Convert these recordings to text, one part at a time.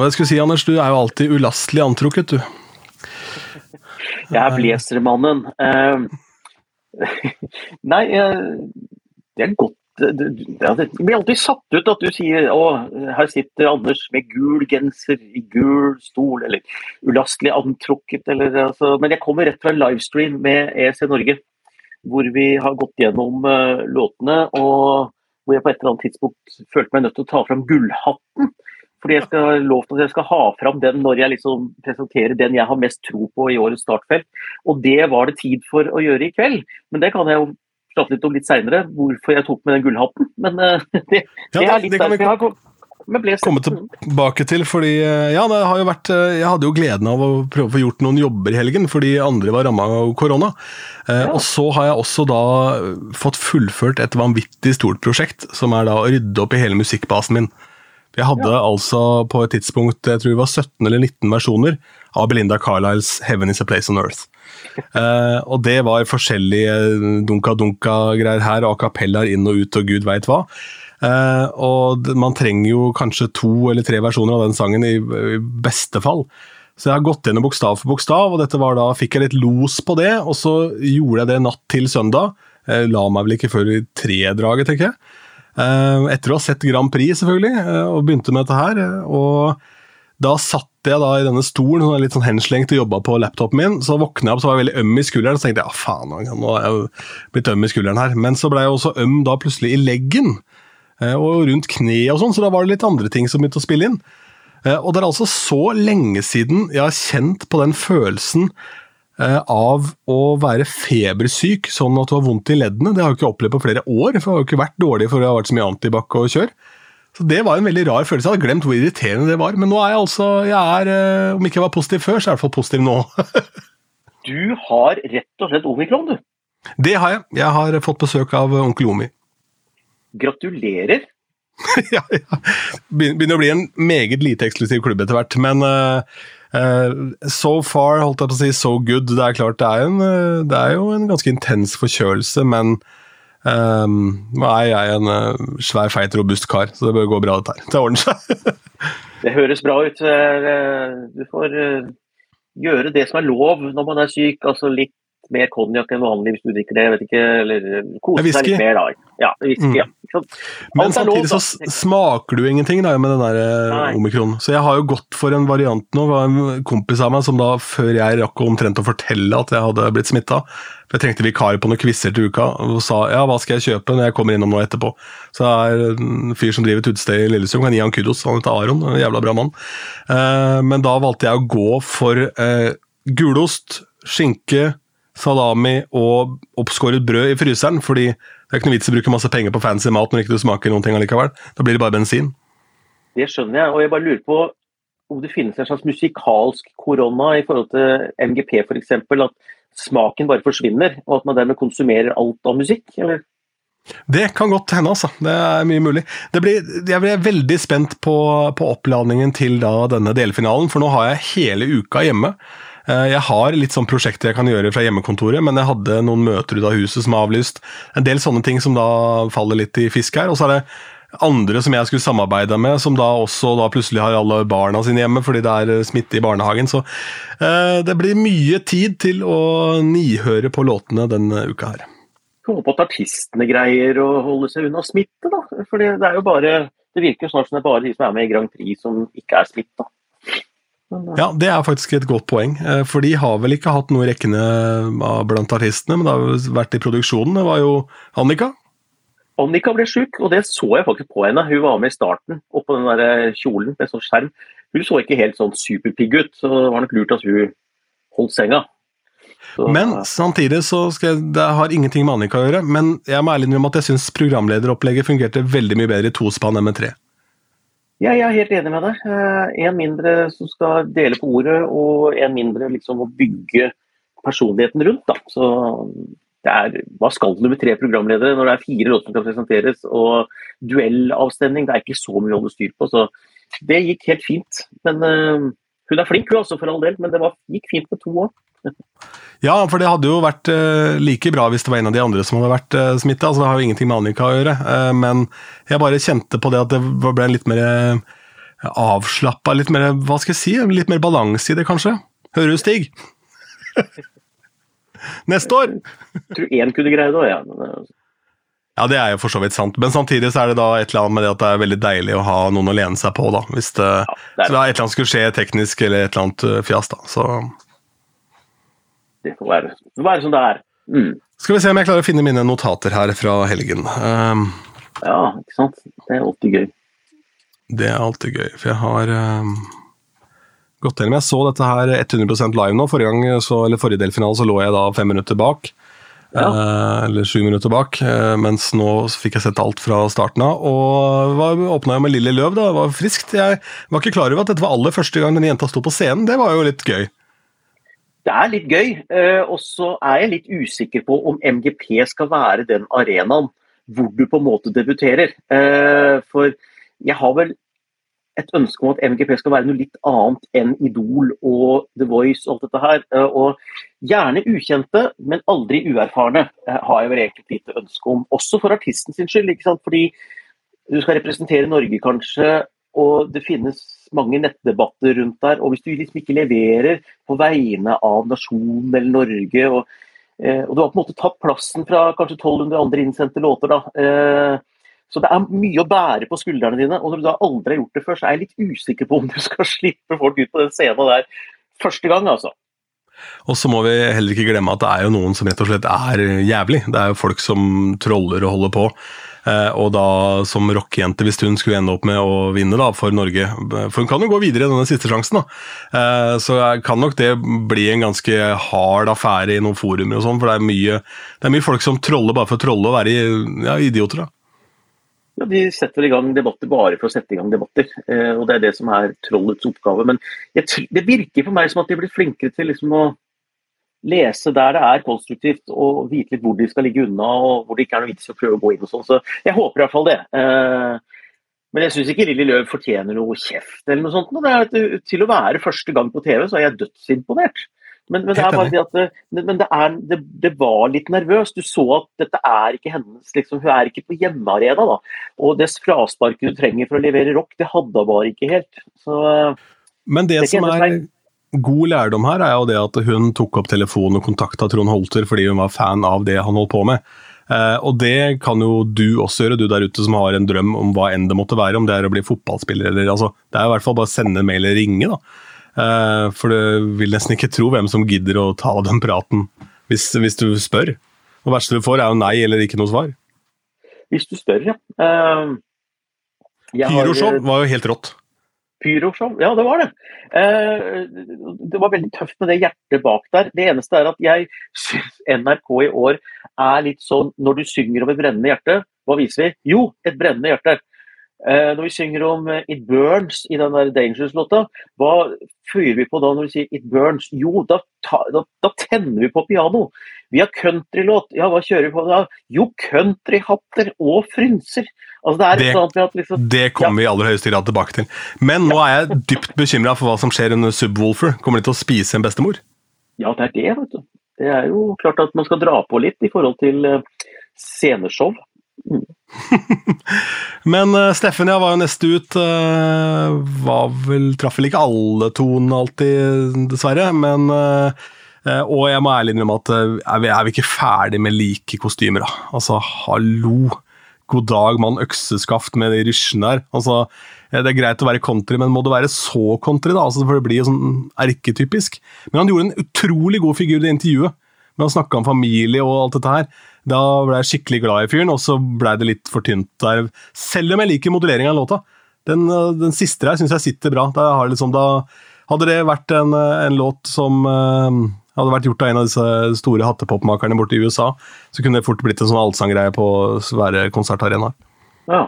Og jeg skulle si, Anders, du er jo alltid ulastelig antrukket, du. Jeg er blazermannen. Uh, nei, det er godt det blir alltid satt ut at du sier å, her sitter Anders med gul genser i gul stol, eller ulastelig antrukket, eller altså Men jeg kommer rett fra en livestream med EC Norge, hvor vi har gått gjennom uh, låtene, og hvor jeg på et eller annet tidspunkt følte meg nødt til å ta fram gullhatten. Fordi jeg skal lov til at jeg skal ha fram den når jeg liksom presenterer den jeg har mest tro på i årets startfelt. Og det var det tid for å gjøre i kveld. Men det kan jeg jo prate litt om litt seinere, hvorfor jeg tok med den gullhatten. Men uh, det, det, er litt derfor jeg har komme tilbake til, fordi eh, ja, det har jo vært eh, Jeg hadde jo gleden av å prøve å få gjort noen jobber i helgen, fordi andre var ramma av korona. Ja. Og så har jeg også da fått fullført et vanvittig stort prosjekt, som er da å rydde opp i hele musikkbasen min. Jeg hadde ja. altså på et tidspunkt jeg tror det var 17 eller 19 versjoner av Belinda Carlisles 'Heaven Is A Place On Earth'. Eh, og det var forskjellige dunka-dunka-greier her, og akapellaer inn og ut og gud veit hva. Eh, og man trenger jo kanskje to eller tre versjoner av den sangen i, i, beste fall. Så jeg har gått gjennom bokstav for bokstav, og dette var da, fikk jeg litt los på det. Og så gjorde jeg det natt til søndag. Jeg la meg vel ikke før i tredraget, tenker jeg. Uh, etter å ha sett Grand Prix, selvfølgelig, og begynte med dette her. og da satt jeg da i denne stolen, sånn litt sånn henslengt og jobba på laptopen min. Så våkna jeg opp så var jeg veldig øm i skulderen, så tenkte jeg ja faen, nå er jeg blitt øm i skulderen her. Men så ble jeg også øm da plutselig i leggen, eh, og rundt kneet og sånn, så da var det litt andre ting som begynte å spille inn. Eh, og det er altså så lenge siden jeg har kjent på den følelsen eh, av å være febersyk, sånn at du har vondt i leddene. Det har jeg ikke opplevd på flere år, for det har jo ikke vært dårlig for det har vært så mye antibac og kjør. Så Det var en veldig rar følelse. Jeg hadde glemt hvor irriterende det var. Men nå er jeg altså jeg er, eh, Om ikke jeg var positiv før, så er jeg i hvert fall positiv nå. du har rett og slett omikron, du. Det har jeg. Jeg har fått besøk av onkel Omi. Gratulerer. ja, ja. Begynner å bli en meget lite eksklusiv klubb etter hvert. Men uh, uh, so far, holdt jeg på å si, so good. Det er klart, det er, en, det er jo en ganske intens forkjølelse, men Um, nå er jeg en uh, svær, feit, robust kar, så det bør gå bra, dette her. Det ordner seg. det høres bra ut. Eh, du får gjøre det som er lov når man er syk. altså litt mer konjakk enn vanlig hvis du drikker det. jeg vet ikke, Eller koser deg litt mer, da. Ja, whisky, mm. ja. Men samtidig lov, så smaker du ingenting da, med den der eh, omikron. Så jeg har jo gått for en variant nå. Det var en kompis av meg som da, før jeg rakk omtrent å fortelle at jeg hadde blitt smitta For jeg trengte vikar på noen quizer til uka, og sa ja, hva skal jeg kjøpe når jeg kommer innom nå etterpå. Så det er en fyr som driver et utested i Lillesund, kan gi han kudos. Han heter Aron, en jævla bra mann. Eh, men da valgte jeg å gå for eh, gulost, skinke salami og oppskåret brød i fryseren, fordi det er ikke noe vits i å bruke masse penger på fancy mat når ikke du smaker noen ting allikevel. Da blir det bare bensin. Det skjønner jeg, og jeg bare lurer på om det finnes en slags musikalsk korona i forhold til MGP f.eks. At smaken bare forsvinner, og at man dermed konsumerer alt av musikk, eller? Det kan godt hende, altså. Det er mye mulig. Blir, jeg blir veldig spent på, på oppladningen til da, denne delfinalen, for nå har jeg hele uka hjemme. Eh, jeg har litt sånn prosjekter jeg kan gjøre fra hjemmekontoret, men jeg hadde noen møter ut av huset som er avlyst. En del sånne ting som da faller litt i fisk her. Og så er det andre som jeg skulle samarbeide med, som da også da plutselig har alle barna sine hjemme fordi det er smitte i barnehagen. Så eh, det blir mye tid til å nihøre på låtene denne uka her. Jeg håper at artistene greier å holde seg unna smitte, da. For det er jo bare Det virker snart som det er bare de som er med i Grand Prix som ikke er smitta. Ja, det er faktisk et godt poeng. Eh, for de har vel ikke hatt noe i rekkene blant artistene, men det har vært i produksjonen. Det var jo Annika. Annika ble sjuk, og det så jeg faktisk på henne. Hun var med i starten, oppå den der eh, kjolen med sånn skjerm. Hun så ikke helt sånn superpigg ut, så det var nok lurt at hun holdt senga. Så, men samtidig så skal jeg, det har ingenting med Annika å gjøre. Men jeg må ærlig innrømme at jeg syns programlederopplegget fungerte veldig mye bedre i tospann enn med tre. Ja, jeg er helt enig med deg. En eh, mindre som skal dele på ordet, og en mindre liksom å bygge personligheten rundt. Da. Så det er, hva skal du med tre programledere når det er fire låter som kan presenteres, og duellavstemning? Det er ikke så mye å holde styr på. Så det gikk helt fint. Men uh, hun er flink, hun altså, for all del. Men det var, gikk fint med to år. Ja, for det hadde jo vært uh, like bra hvis det var en av de andre som hadde vært uh, eh, smitta. Altså, det har jo ingenting med Annika å gjøre. Uh, men jeg bare kjente på det at det ble litt mer avslappa, litt mer hva skal jeg si, litt mer balanse i det, kanskje. Hører du, Stig? Neste år! Jeg tror én kunne greie det òg, ja. Ja, det er jo for så vidt sant, men samtidig så er det da et eller annet med det at det er veldig deilig å ha noen å lene seg på, da. Hvis det, ja, det så det er et eller annet skulle skje teknisk eller et eller annet eh, fjas, da. Så Det får være, det får være som det er. Mm. Skal vi se om jeg klarer å finne mine notater her fra helgen. Um, ja, ikke sant. Det er alltid gøy. Det er alltid gøy, for jeg har um, gått gjennom Jeg så dette her 100% live nå. Forrige, gang, så, eller forrige delfinale så lå jeg da fem minutter bak. Ja. Uh, eller sju minutter bak. Uh, mens nå fikk jeg sett alt fra starten av. Og åpna jo med Lille Løv. da, Det var friskt. Jeg var ikke klar over at dette var aller første gang denne jenta sto på scenen. Det var jo litt gøy. Det er litt gøy. Uh, og så er jeg litt usikker på om MGP skal være den arenaen hvor du på en måte debuterer. for jeg har vel et ønske om at MGP skal være noe litt annet enn Idol og The Voice og alt dette her. Eh, og gjerne ukjente, men aldri uerfarne, eh, har jeg vel egentlig et lite ønske om. Også for artisten sin skyld, ikke sant? fordi du skal representere Norge kanskje, og det finnes mange nettdebatter rundt der. Og hvis du liksom ikke leverer på vegne av nasjonen eller Norge, og, eh, og du har på en måte tatt plassen fra kanskje 1200 andre innsendte låter, da. Så det er mye å bære på skuldrene dine. Og når du da aldri har gjort det før, så er jeg litt usikker på om du skal slippe folk ut på den scenen der første gang, altså. Og så må vi heller ikke glemme at det er jo noen som rett og slett er jævlig. Det er jo folk som troller og holder på. Eh, og da som rockejente, hvis hun skulle ende opp med å vinne da, for Norge For hun kan jo gå videre i denne siste sjansen, da. Eh, så kan nok det bli en ganske hard affære i noen forumer og sånn, for det er, mye, det er mye folk som troller bare for å trolle og være ja, idioter. da. Ja, De setter i gang debatter bare for å sette i gang debatter. Eh, og Det er det som er trollets oppgave. Men jeg, det virker for meg som at de blitt flinkere til liksom å lese der det er konstruktivt, og vite litt hvor de skal ligge unna og hvor det ikke er noe vits å prøve å gå inn. og sånn. Så Jeg håper i hvert fall det. Eh, men jeg syns ikke Lilly Løv fortjener noe kjeft eller noe sånt. Det er, til å være første gang på TV, så er jeg dødsimponert. Men, men, det er bare det at det, men det, er, det, det, var litt nervøst. Du så at dette er ikke hennes liksom, Hun er ikke på hjemmearena. da. Og det frasparket du trenger for å levere rock, det hadde hun bare ikke helt. Så, men det, som er god lærdom her, er jo det at hun tok opp telefonen og kontakta Trond Holter fordi hun var fan av det han holdt på med. Eh, og det kan jo du også gjøre, du der ute som har en drøm om hva enn det måtte være. Om det er å bli fotballspiller eller altså, Det er i hvert fall bare å sende mail eller ringe, da. Eh, for du vil nesten ikke tro hvem som gidder å ta den praten hvis, hvis du spør. Det verste du får, er jo nei eller ikke noe svar. Hvis du spør, ja. Uh, Pyroshow var jo helt rått. Pyroshow, ja det var det. Uh, det var veldig tøft med det hjertet bak der. Det eneste er at jeg syns NRK i år er litt sånn når du synger om et brennende hjerte, hva viser vi? Jo, et brennende hjerte. Eh, når vi synger om eh, It Burns i den der Dangerous-låta, hva fyrer vi på da når vi sier It Burns? Jo, da, ta, da, da tenner vi på piano. Vi har countrylåt. Ja, hva kjører vi på da? Jo, countryhatter og frynser. Altså, det, det, liksom, det kommer ja. vi i aller høyeste grad tilbake til. Men nå er jeg dypt bekymra for hva som skjer under Subwoolfer. Kommer de til å spise en bestemor? Ja, det er det, vet du. Det er jo klart at man skal dra på litt i forhold til uh, Men uh, Steffen ja, var jo neste ut. Uh, var vel, Traff vel ikke alle tonene alltid, dessverre. Men uh, Og jeg må ærlig innrømme at er vi, er vi ikke ferdig med like kostymer, da? Altså, hallo! God dag, mann, økseskaft med de rysjene her. Altså, det er greit å være country, men må det være så country, da? Altså, for det blir jo sånn erketypisk. Men han gjorde en utrolig god figur i det intervjuet. Men han snakka om familie og alt dette her. Da ble jeg skikkelig glad i fyren, og så ble det litt for tynt der. Selv om jeg liker moduleringa av låta. Den, eh, den siste der syns jeg sitter bra. Liksom, da, hadde det vært en, eh, en låt som uh, hadde vært gjort av en av disse store hattepopmakerne borte i USA, så kunne det fort blitt en sånn allsanggreie på svære konsertarenaer. Ja.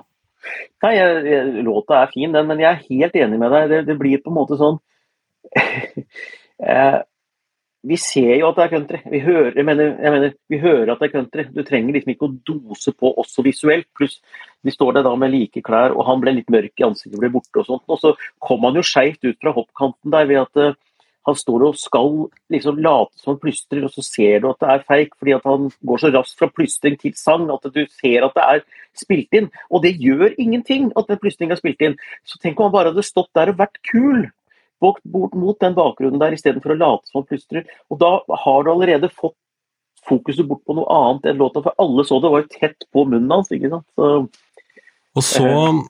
Nei, jeg, låta er fin, den, men jeg er helt enig med deg. Det, det blir på en måte sånn vi ser jo at det er country. Vi hører, jeg mener, jeg mener, vi hører at det er country. Du trenger liksom ikke å dose på også visuelt. Pluss vi står der da med like klær, og han ble litt mørk i ansiktet, ble borte og sånt. Og så kom han jo skeivt ut fra hoppkanten der ved at uh, han står og skal liksom late som han plystrer, og så ser du at det er feik, fordi at han går så raskt fra plystring til sang at du ser at det er spilt inn. Og det gjør ingenting at den plystringen er spilt inn. Så tenk om han bare hadde stått der og vært kul bort, bort mot den bakgrunnen der, istedenfor å late som han plystrer. Og da har du allerede fått fokuset bort på noe annet enn låta, for alle så det var jo tett på munnen hans. ikke sant? Så, og så eh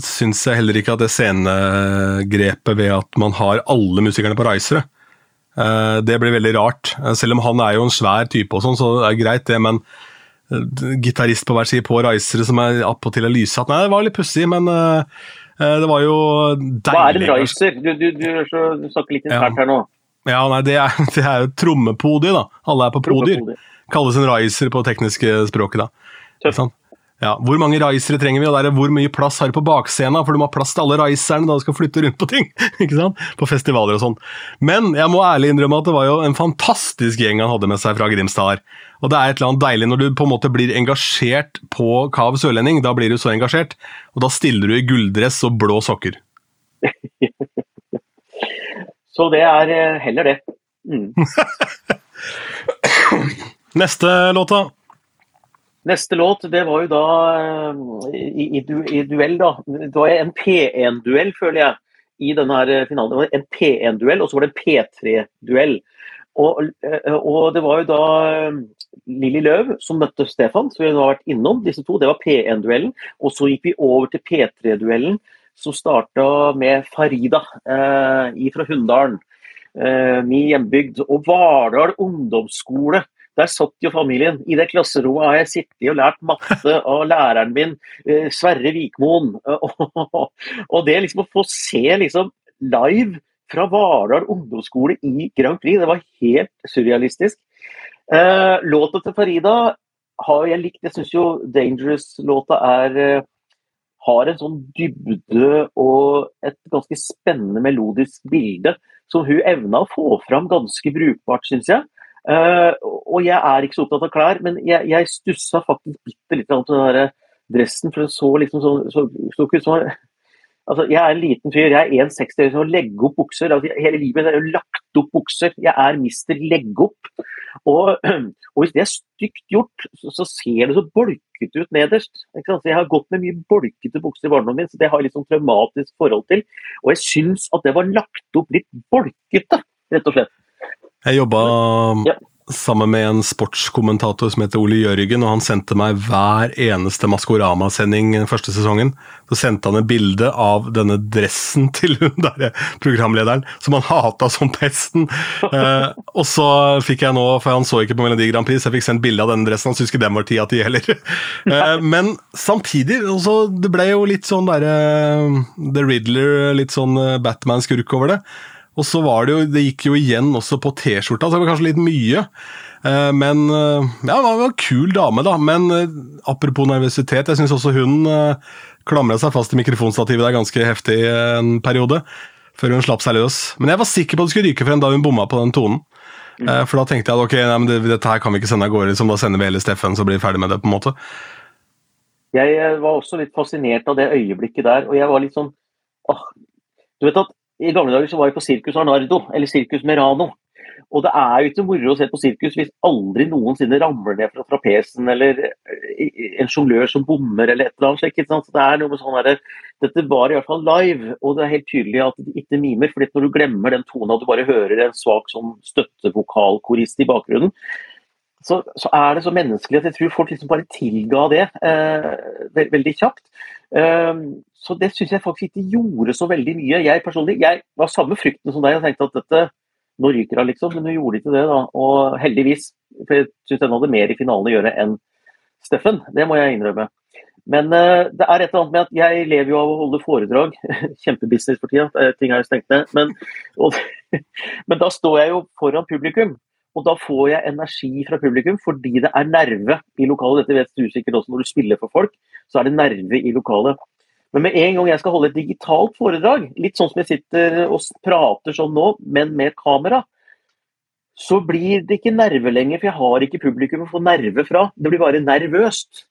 syns jeg heller ikke at det scenegrepet ved at man har alle musikerne på reisere, eh, det blir veldig rart. Eh, selv om han er jo en svær type, og sånn, så det er greit det, men eh, gitarist på hver side på reisere som er attpåtil er lyssatt Nei, det var litt pussig, men det var jo deilig. Hva er en riser? Du, du, du, du snakker litt internt ja. her nå. Ja, nei, det er, det er jo trommepodier, da. Alle er på podier. Kalles en riser på tekniske språket, da. Tøft. Ja, Hvor mange raisere trenger vi, og der er hvor mye plass har du på bakscena? For du må ha plass til alle reiserne da du skal flytte rundt på ting. ikke sant? På festivaler og sånn. Men jeg må ærlig innrømme at det var jo en fantastisk gjeng han hadde med seg fra Grimstad her. Og det er et eller annet deilig når du på en måte blir engasjert på Kav Sørlending. Da blir du så engasjert, og da stiller du i gulldress og blå sokker. så det er eh, heller det. Mm. Neste låta. Neste låt det var jo da i, i, du, i duell, da. Det var en P1-duell, føler jeg, i denne her eh, finalen. Det var en P1-duell, og så var det en P3-duell. Og, eh, og, det var jo da Lilly Løv som møtte Stefan, som vi har vært innom. disse to, Det var P1-duellen. Og så gikk vi over til P3-duellen, som starta med Farida eh, fra Hunndalen. Eh, min hjembygd. Og Vardal ungdomsskole der satt jo familien. I det klasserommet har jeg sittet og lært matte av læreren min, eh, Sverre Vikmoen. Og det liksom å få se liksom live fra Vardal ungdomsskole i Grand Prix, det var helt surrealistisk. Eh, låta til Farida har jeg likt. Jeg syns jo Dangerous-låta er eh, har en sånn dybde og et ganske spennende melodisk bilde som hun evna å få fram ganske brukbart, syns jeg. Uh, og jeg er ikke så opptatt av klær, men jeg, jeg stussa faktisk bitte litt på den der dressen. For den så liksom så, så, så ut som Altså, jeg er en liten fyr, jeg er 1,60 som legge opp bukser. Altså, hele livet er jo lagt opp bukser. Jeg er mister legge opp. Og, og, hvis det er stygt gjort, så, så ser det så bolkete ut nederst. Jeg har gått med mye bolkete bukser i barndommen min, så det har jeg litt sånn traumatisk forhold til. Og jeg syns at det var lagt opp litt bolkete, rett og slett. Jeg jobba ja. sammen med en sportskommentator som heter Ole Jørgen, og han sendte meg hver eneste Maskorama-sending første sesongen. Så sendte han et bilde av denne dressen til hun der programlederen, som han hata som pesten. Eh, og så fikk jeg nå, for han så ikke på Melodi Grand Prix, så jeg fikk sendt bilde av denne dressen. Han syntes ikke den var tida ti heller. Eh, men samtidig, også, det ble jo litt sånn derre uh, The Riddler, litt sånn uh, Batman-skurk over det. Og så var det jo Det gikk jo igjen også på T-skjorta, så det var kanskje litt mye. Eh, men eh, Ja, hun var en kul dame, da. Men eh, apropos nervøsitet, jeg syns også hun klamra seg fast i mikrofonstativet der ganske heftig en periode. Før hun slapp seg løs. Men jeg var sikker på at det skulle ryke frem da hun bomma på den tonen. Mm. For da tenkte jeg at ok, nei, men det, dette her kan vi ikke sende av gårde, liksom, da sender vi hele Steffen, så blir vi ferdig med det. på en måte. Jeg var også litt fascinert av det øyeblikket der, og jeg var litt sånn åh, Du vet at i gamle dager så var jeg på Sirkus Arnardo, eller Sirkus Merano. Og det er jo ikke moro å se på sirkus hvis aldri noensinne ramler ned fra trapesen, eller eh, en sjonglør som bommer, eller et eller annet slikt. Så Det er noe med sånn her, Dette var i hvert fall live, og det er helt tydelig at det ikke mimer. fordi når du glemmer den tonen, at du bare hører en svak sånn støttevokalkorist i bakgrunnen, så, så, er det så menneskelig at jeg tror folk liksom bare tilga det eh, veldig kjapt. Eh, så det syns jeg faktisk ikke gjorde så veldig mye. Jeg personlig jeg var samme frykten som deg og tenkte at dette nå ryker hun liksom, men hun gjorde ikke det. da, Og heldigvis, for jeg syns hun hadde mer i finalen å gjøre enn Steffen. Det må jeg innrømme. Men uh, det er et eller annet med at jeg lever jo av å holde foredrag. Kjempebusiness for tida, ting er jo stengt ned. Men, og, men da står jeg jo foran publikum. Og da får jeg energi fra publikum fordi det er nerve i lokalet. Dette vet du sikkert også når du spiller for folk, så er det nerve i lokalet. Men med en gang jeg skal holde et digitalt foredrag, litt sånn som jeg sitter og prater sånn nå, men med kamera, så blir det ikke nerve lenger, for jeg har ikke publikum å få nerve fra. Det blir bare nervøst.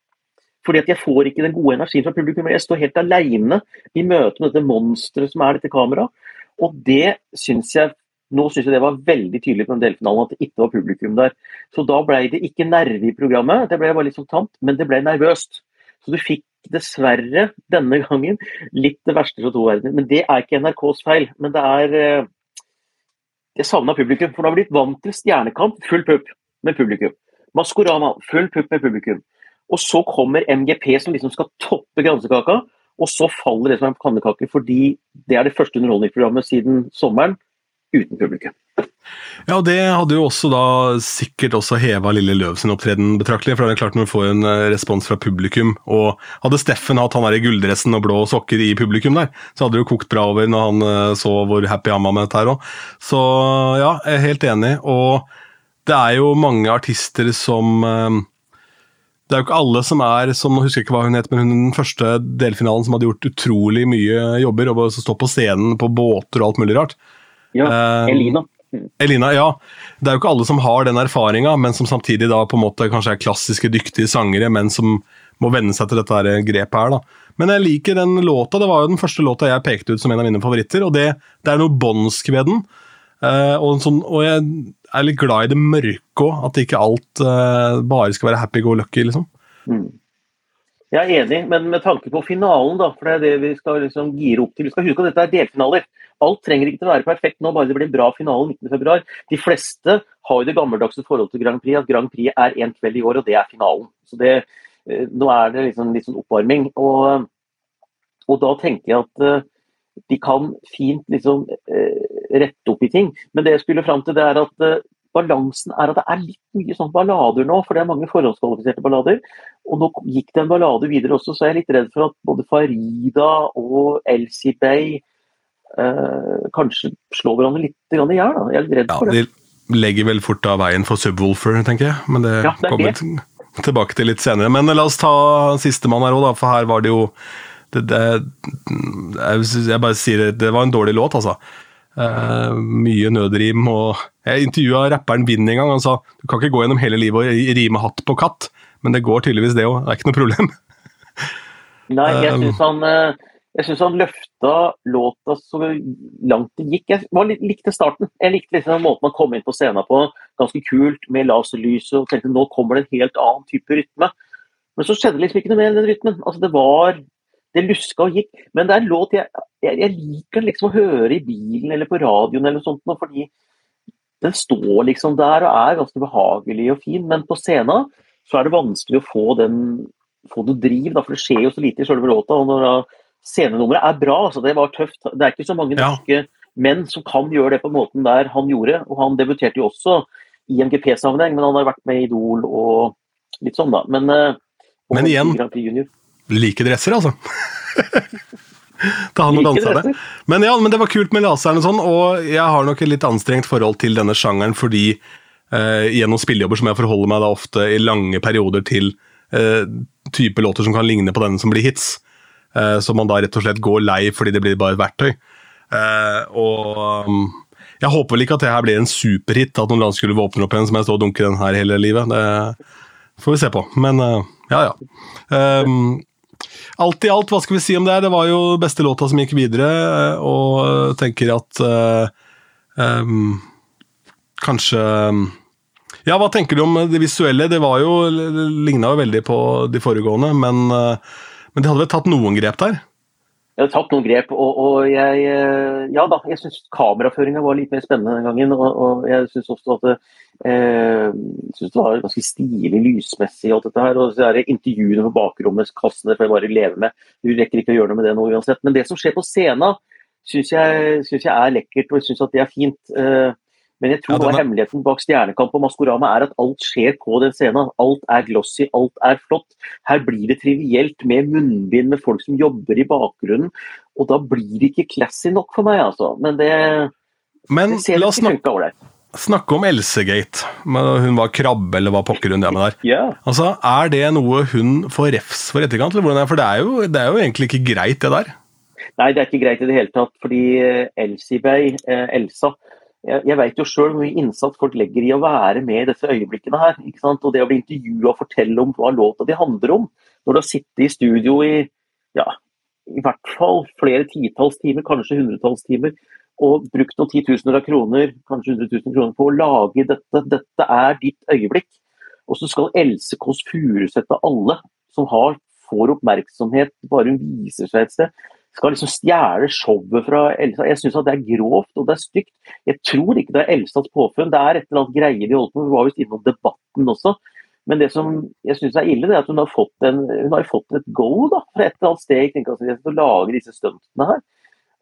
Fordi at jeg får ikke den gode energien fra publikum. Jeg står helt alene i møte med dette monsteret som er dette kameraet. Og det syns jeg Nå syns jeg det var veldig tydelig på den delfinalen at det ikke var publikum der. Så da ble det ikke nerve i programmet, det ble bare litt sånn tamt, men det ble nervøst. Så du fikk dessverre denne gangen litt det verste fra to verdener. Men det er ikke NRKs feil, men det er eh, Jeg savna publikum, for nå har blitt vant til Stjernekamp, full pupp med publikum. Maskorama, full pupp med publikum. Og så kommer MGP som liksom skal toppe gransekaka. og så faller det som en pannekake fordi det er det første underholdningsprogrammet siden sommeren uten publikum. Ja, og Det hadde jo også da sikkert også heva Lille Løv sin opptreden betraktelig. for det er klart Når du får en eh, respons fra publikum, og hadde Steffen hatt han der i gulldressen og blå sokker i publikum der, så hadde det jo kokt bra over når han eh, så hvor happy han var med dette her òg. Så ja, jeg er helt enig. Og det er jo mange artister som eh, det er jo ikke alle som er som, jeg husker ikke hva hun het, men hun den første delfinalen som hadde gjort utrolig mye jobber, og stå på scenen på båter og alt mulig rart. Ja, Elina. Elina, ja. Det er jo ikke alle som har den erfaringa, men som samtidig da på en måte kanskje er klassiske, dyktige sangere, men som må venne seg til dette her grepet her. da. Men jeg liker den låta. Det var jo den første låta jeg pekte ut som en av mine favoritter, og det, det er noe båndsk ved den. Uh, og, sånn, og, jeg er litt glad i det mørke òg, at ikke alt uh, bare skal være happy go lucky, liksom. Mm. Jeg er enig, men med tanke på finalen, da, for det er det vi skal liksom gire opp til. Vi skal huske at dette er delfinaler. Alt trenger ikke til å være perfekt nå, bare det blir en bra finale 19.2. De fleste har jo det gammeldagse forholdet til Grand Prix, at Grand Prix er én kveld i år, og det er finalen. Så det, uh, Nå er det liksom litt sånn oppvarming. Og, og da tenker jeg at de kan fint liksom rette opp i ting. Men det jeg skulle fram til, det er at balansen er at det er litt mye sånn ballader nå, for det er mange forhåndskvalifiserte ballader. Og nå gikk det en ballade videre også, så jeg er litt redd for at både Farida og Elsie Bay uh, kanskje slå hverandre litt i hjel. Jeg er litt redd for det. De legger vel fort av veien for Subwoolfer, tenker jeg. Men det, ja, det kommer vi tilbake til litt senere. Men la oss ta sistemann her òg, for her var det jo det, det, jeg, bare sier det, det var en dårlig låt, altså. Uh, mye nødrim. og Jeg intervjua rapperen Vinn en gang. Han sa du kan ikke gå gjennom hele livet og rime hatt på katt, men det går tydeligvis det òg. Det er ikke noe problem. Nei, jeg eh, syns han, eh, jeg synes han løfta låta så langt det gikk. Jeg litt, likte starten. Jeg likte liksom måten han kom inn på scenen på. Ganske kult med laserlyset. og tenkte nå kommer det en helt annen type rytme. Men så skjedde liksom ikke noe mer enn den rytmen. Altså, det var det luska og gikk. Men det er en låt jeg, jeg, jeg, liker liksom å høre i bilen eller på radioen eller sånt, fordi den står liksom der og er ganske behagelig og fin, men på scenen så er det vanskelig å få den få noe driv, da, for det skjer jo så lite i selve låta. og når Scenenummeret er bra, altså det var tøft. Det er ikke så mange norske ja. menn som kan gjøre det på måten der han gjorde. og Han debuterte jo også i MGP-sammenheng, men han har vært med i Idol og litt sånn, da. Men, eh, men igjen, like dresser, altså. Ta han og dansa det. Men ja, men det var kult med laseren og sånn, og jeg har nok et litt anstrengt forhold til denne sjangeren fordi eh, gjennom spillejobber som jeg forholder meg da ofte i lange perioder til eh, type låter som kan ligne på denne som blir hits. Eh, så man da rett og slett går lei fordi det blir bare et verktøy. Eh, og um, jeg håper vel ikke at det her blir en superhit, at noen land skulle våpne opp igjen som jeg står og dunker den her hele livet. Det får vi se på. Men uh, ja, ja. Um, alt i alt, hva skal vi si om det? Det var jo beste låta som gikk videre, eh, og tenker at um, Kanskje Ja, hva tenker du om det visuelle? Det var jo, ligna jo veldig på de foregående, men, uh, men de hadde vel tatt noen grep der? Jeg hadde tatt noen grep, og, og jeg Ja da, jeg syns kameraføringa var litt mer spennende den gangen. Og, og jeg syns også at det, eh, synes det var ganske stilig lysmessig. alt dette her, og så er det Intervjuene på bakrommet kassene får jeg bare leve med. Du rekker ikke å gjøre noe med det nå uansett. Men det som skjer på scenen, syns jeg, jeg er lekkert, og jeg syns det er fint. Eh, men jeg tror ja, denne... hemmeligheten bak Stjernekamp og Maskorama er at alt skjer på den scenen. Alt er glossy, alt er flott. Her blir det trivielt med munnbind med folk som jobber i bakgrunnen. Og da blir det ikke classy nok for meg, altså. Men det, Men, det ser la oss snakke, snakke om Elsegate. Hun var krabbe, eller hva pokker hun det med der. Yeah. Altså, Er det noe hun får refs for etterkant? Eller hvordan er For det er, jo, det er jo egentlig ikke greit, det der. Nei, det er ikke greit i det hele tatt. Fordi Elsibey, eh, Elsa, jeg, jeg vet jo sjøl hvor mye innsats folk legger i å være med i disse øyeblikkene her. ikke sant? Og det å bli intervjua og fortelle om hva låta de handler om. Når du har sittet i studio i ja, i hvert fall flere titalls timer, kanskje hundretalls timer, og brukt noen titusener av kroner, kanskje 100 000 kroner, på å lage dette. Dette er ditt øyeblikk. Og så skal Else Kåss Furuseth av alle som har, får oppmerksomhet bare hun viser seg et sted, skal liksom stjele showet fra Elsa. Jeg syns det er grovt og det er stygt. Jeg tror ikke det er Elsas påfunn. Det er et eller annet greie de holdt på med. Hun var visst innom debatten også. Men det som jeg syns er ille, det er at hun har fått, en, hun har fått et go da, fra et eller annet sted i kringkastingen til å lage disse stuntene her.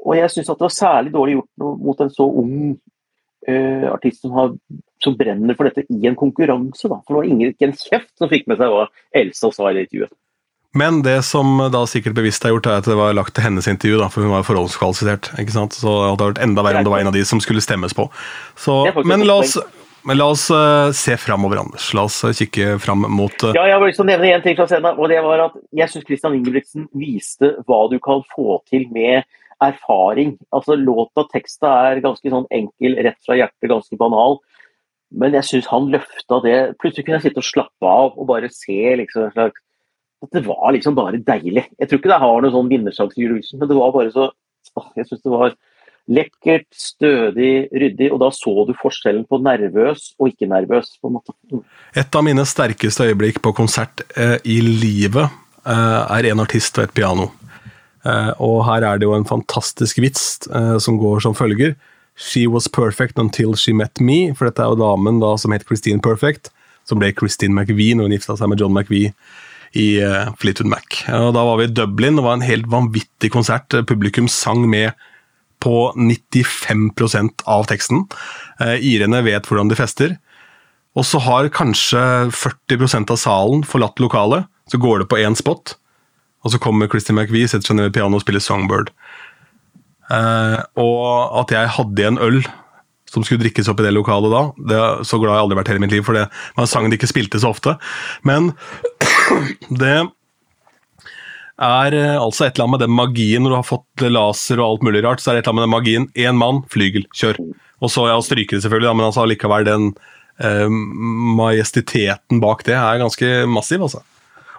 Og jeg syns det var særlig dårlig gjort mot en så ung uh, artist som, har, som, brenner for dette i en konkurranse. Da. For det var ingen, ikke en kjeft som fikk med seg hva Elsa sa i intervjuet. Men det som da sikkert bevisst er gjort, er at det var lagt til hennes intervju, da, for hun var forholdskvalifisert. ikke sant? Så det hadde vært enda verre om det var en av de som skulle stemmes på. Så, men la oss, men la oss uh, se framover, Anders. La oss uh, kikke fram mot uh... Ja, Jeg vil liksom nevne én ting Klasena, og det var at Jeg syns Christian Ingebrigtsen viste hva du kan få til med erfaring. Altså Låta, teksta er ganske sånn enkel, rett fra hjertet, ganske banal. Men jeg syns han løfta det. Plutselig kunne jeg sitte og slappe av og bare se liksom en slags at det var liksom bare deilig. Jeg tror ikke det har noe sånn vinnersjanse i Eurovision, men det var bare så Jeg syns det var lekkert, stødig, ryddig, og da så du forskjellen på nervøs og ikke nervøs. på en måte. Mm. Et av mine sterkeste øyeblikk på konsert eh, i livet eh, er en artist og et piano. Eh, og her er det jo en fantastisk vits eh, som går som følger. She was perfect until she met me, for dette er jo damen da som het Christine Perfect, som ble Christine McVie når hun gifta seg med John McVie i uh, Fleetwood Mac. Og da var vi i Dublin, det var en helt vanvittig konsert. Publikum sang med på 95% av teksten. Uh, irene vet hvordan de fester. Og så har kanskje 40% av salen forlatt lokalet. Så går det på én spot, og så kommer Christy McVie, setter seg ned ved pianoet og spiller Songbird. Uh, og at jeg hadde en øl som skulle drikkes opp i det lokalet da. Det er så glad jeg aldri vært hele mitt liv, for det var en sang de ikke spilte så ofte. Men det er eh, altså et eller annet med den magien når du har fått laser og alt mulig rart. så er det et eller annet med den magien. Én mann, flygel, kjør. Og så ja, stryker det selvfølgelig, men altså likevel den eh, majestiteten bak det er ganske massiv, altså.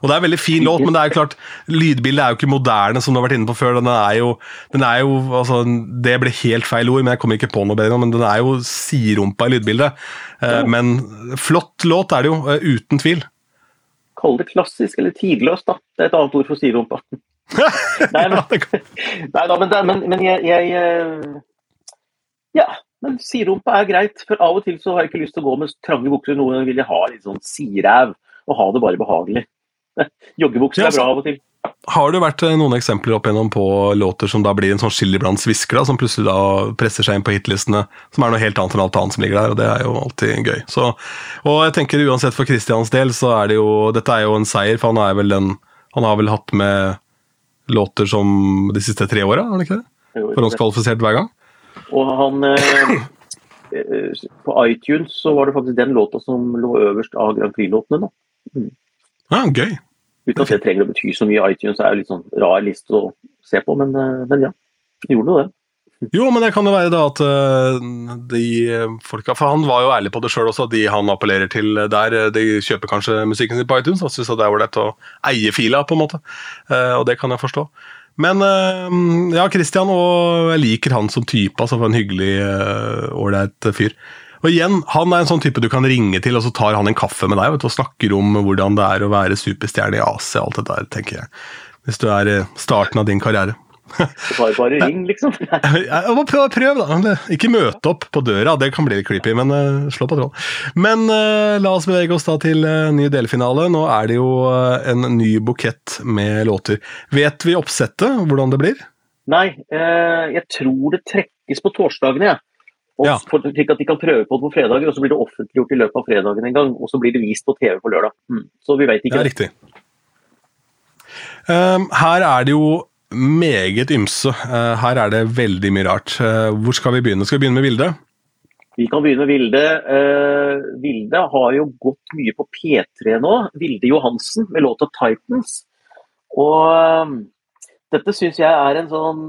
Og det er en veldig fin låt, men det er jo klart, lydbildet er jo ikke moderne, som du har vært inne på før. Den er jo, den er jo altså, Det ble helt feil ord, men jeg kommer ikke på noe bedre, men den er jo siderumpa i lydbildet. Ja. men flott låt er det jo, eh, uten tvil. Kall det klassisk eller tidløst, da. Det er et annet ord for siderumpa. nei, men, nei da, men, men, men jeg, jeg, eh, Ja, men siderumpa er greit. For av og til så har jeg ikke lyst til å gå med trange bukser. Noen vil jeg ha litt sånn siræv og ha det bare behagelig. Joggebukse er bra av og til. Har det vært eh, noen eksempler opp igjennom på låter som da blir en sånn blant svisker, som plutselig da presser seg inn på hitlistene, som er noe helt annet enn alt annet som ligger der, og det er jo alltid gøy. Så, og jeg tenker uansett for Christians del, så er det jo Dette er jo en seier, for han er vel den Han har vel hatt med låter som de siste tre åra, har han ikke det? Forhåndskvalifisert hver gang. Og han eh, eh, På iTunes så var det faktisk den låta som lå øverst av Grand Prix-låtene, da. Mm. Ja, gøy. Uten at det trenger å bety så mye. iTunes er jo litt sånn rar liste å se på, men, eh, men ja. Gjorde det. Jo, men det kan jo være da at uh, de folka For han var jo ærlig på det sjøl også, de han appellerer til der, de kjøper kanskje musikken sin på iTunes og syns det er ålreit å eie fila, på en måte. Og det kan jeg forstå. Men ja, Christian, og jeg liker han som type, altså for en hyggelig, ålreit fyr. Og igjen, Han er en sånn type du kan ringe til, og så tar han en kaffe med deg vet, og snakker om hvordan det er å være superstjerne i AC. alt det der, tenker jeg. Hvis du er i starten av din karriere. Bare, bare ring, liksom. prøv, prøv, da. Ikke møte opp på døra, det kan bli litt creepy, men uh, slå på tråden. Men uh, la oss bevege oss da til uh, ny delfinale. Nå er det jo en ny bukett med låter. Vet vi oppsettet, hvordan det blir? Nei, jeg tror det trekkes på torsdagene, jeg. Ja. Og ja. for, slik at de kan prøve på det på fredager, og så blir det offentliggjort i løpet av fredagen en gang. Og så blir det vist på TV på lørdag. Mm. Så vi veit ikke. Det er riktig. Um, her er det jo meget ymse. Uh, her er det veldig mye rart. Uh, hvor skal vi begynne? Skal vi begynne med Vilde? Vi kan begynne med Vilde. Uh, Vilde har jo gått mye på P3 nå. Vilde Johansen med låta 'Titans'. Og dette syns jeg er en sånn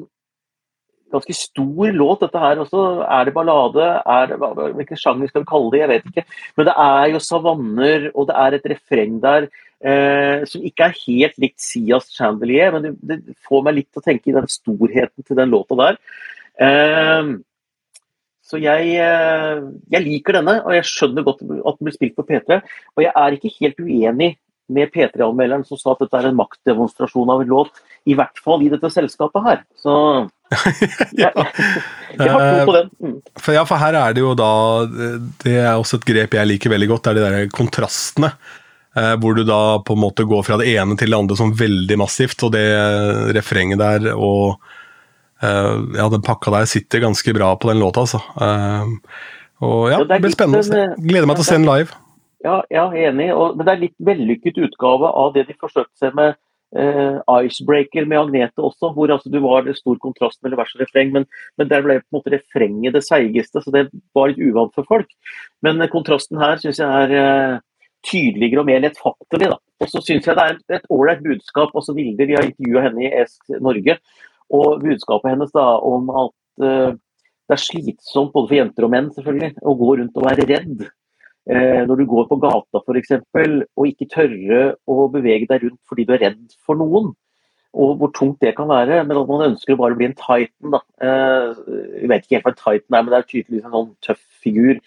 ganske stor låt, dette her også. Er det ballade? Er det, hvilken sjanger skal vi kalle det? Jeg vet ikke. Men det er jo savanner, og det er et refreng der eh, som ikke er helt likt Sias Chandelier, men det, det, får meg litt til å tenke i den storheten til den låta der. Eh, Så jeg, eh, jeg, liker denne, og jeg skjønner godt at den blir spilt på P3. Og jeg er ikke helt uenig med P3-anmelderen som sa at dette er en maktdemonstrasjon av en låt. I hvert fall i dette selskapet her. Så ja. jeg har tro på den. Mm. For, ja, for her er det jo da Det er også et grep jeg liker veldig godt, det er de der kontrastene. Eh, hvor du da på en måte går fra det ene til det andre sånn veldig massivt. Og det refrenget der og uh, Ja, den pakka der sitter ganske bra på den låta, altså. Og ja, det, blir spennende å se. Gleder meg til å se den live. Ja, jeg er enig. Og, men det er litt vellykket utgave av det de forsøkte seg med uh, Icebreaker med Agnete også, hvor altså, du var det stor kontrast mellom vers og refreng, men, men, der ble på en måte refrenget det seigeste, så det var litt uvant for folk. Men kontrasten her syns jeg er tydeligere og mer lettfattelig. Da. Og så syns jeg det er et ålreit budskap. altså Vilde, Vi har intervjua henne i ESK Norge, og budskapet hennes da om at uh, det er slitsomt både for jenter og menn selvfølgelig, å gå rundt og være redd. Uh, når du går på gata f.eks. og ikke tørre å bevege deg rundt fordi du er redd for noen. Og hvor tungt det kan være. Men at man ønsker å bare bli en titan. da. Uh, jeg vet ikke helt hva en titan er, men det er tydeligvis en sånn tøff figur.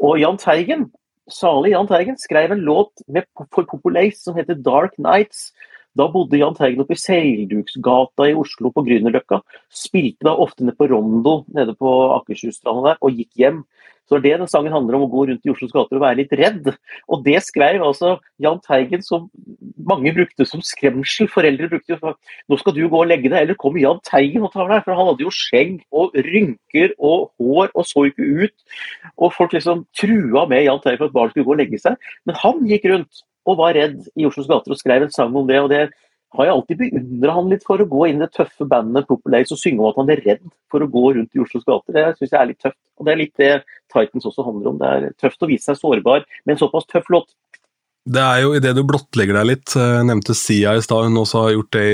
Og Jahn Teigen salig Jahn Teigen skrev en låt med, for Populace som heter 'Dark Nights'. Da bodde Jahn Teigen oppe i Seilduksgata i Oslo på Grünerløkka. Spilte da ofte nede på Rondo nede på Akershusstranda der, og gikk hjem. Så det den sangen handler om, å gå rundt i Oslos gater og være litt redd. Og det skrev altså Jahn Teigen som mange brukte som skremsel. Foreldre brukte jo nå skal du gå og legge deg, eller kommer Jahn Teigen og tar deg. For han hadde jo skjegg og rynker og hår og så ikke ut. Og folk liksom trua med Jahn Teigen for at barn skulle gå og legge seg. Men han gikk rundt og var redd i Oslos gater og skrev en sang om det. og det har jeg alltid beundra han litt for å gå inn i det tøffe bandet Populace og synge om at han er redd for å gå rundt i Oslos gater. Det syns jeg er litt tøft. Og Det er litt det Titans også handler om. Det er tøft å vise seg sårbar med en såpass tøff låt. Det er jo idet du blottlegger deg litt. Jeg nevnte Sia i stad, hun også har gjort det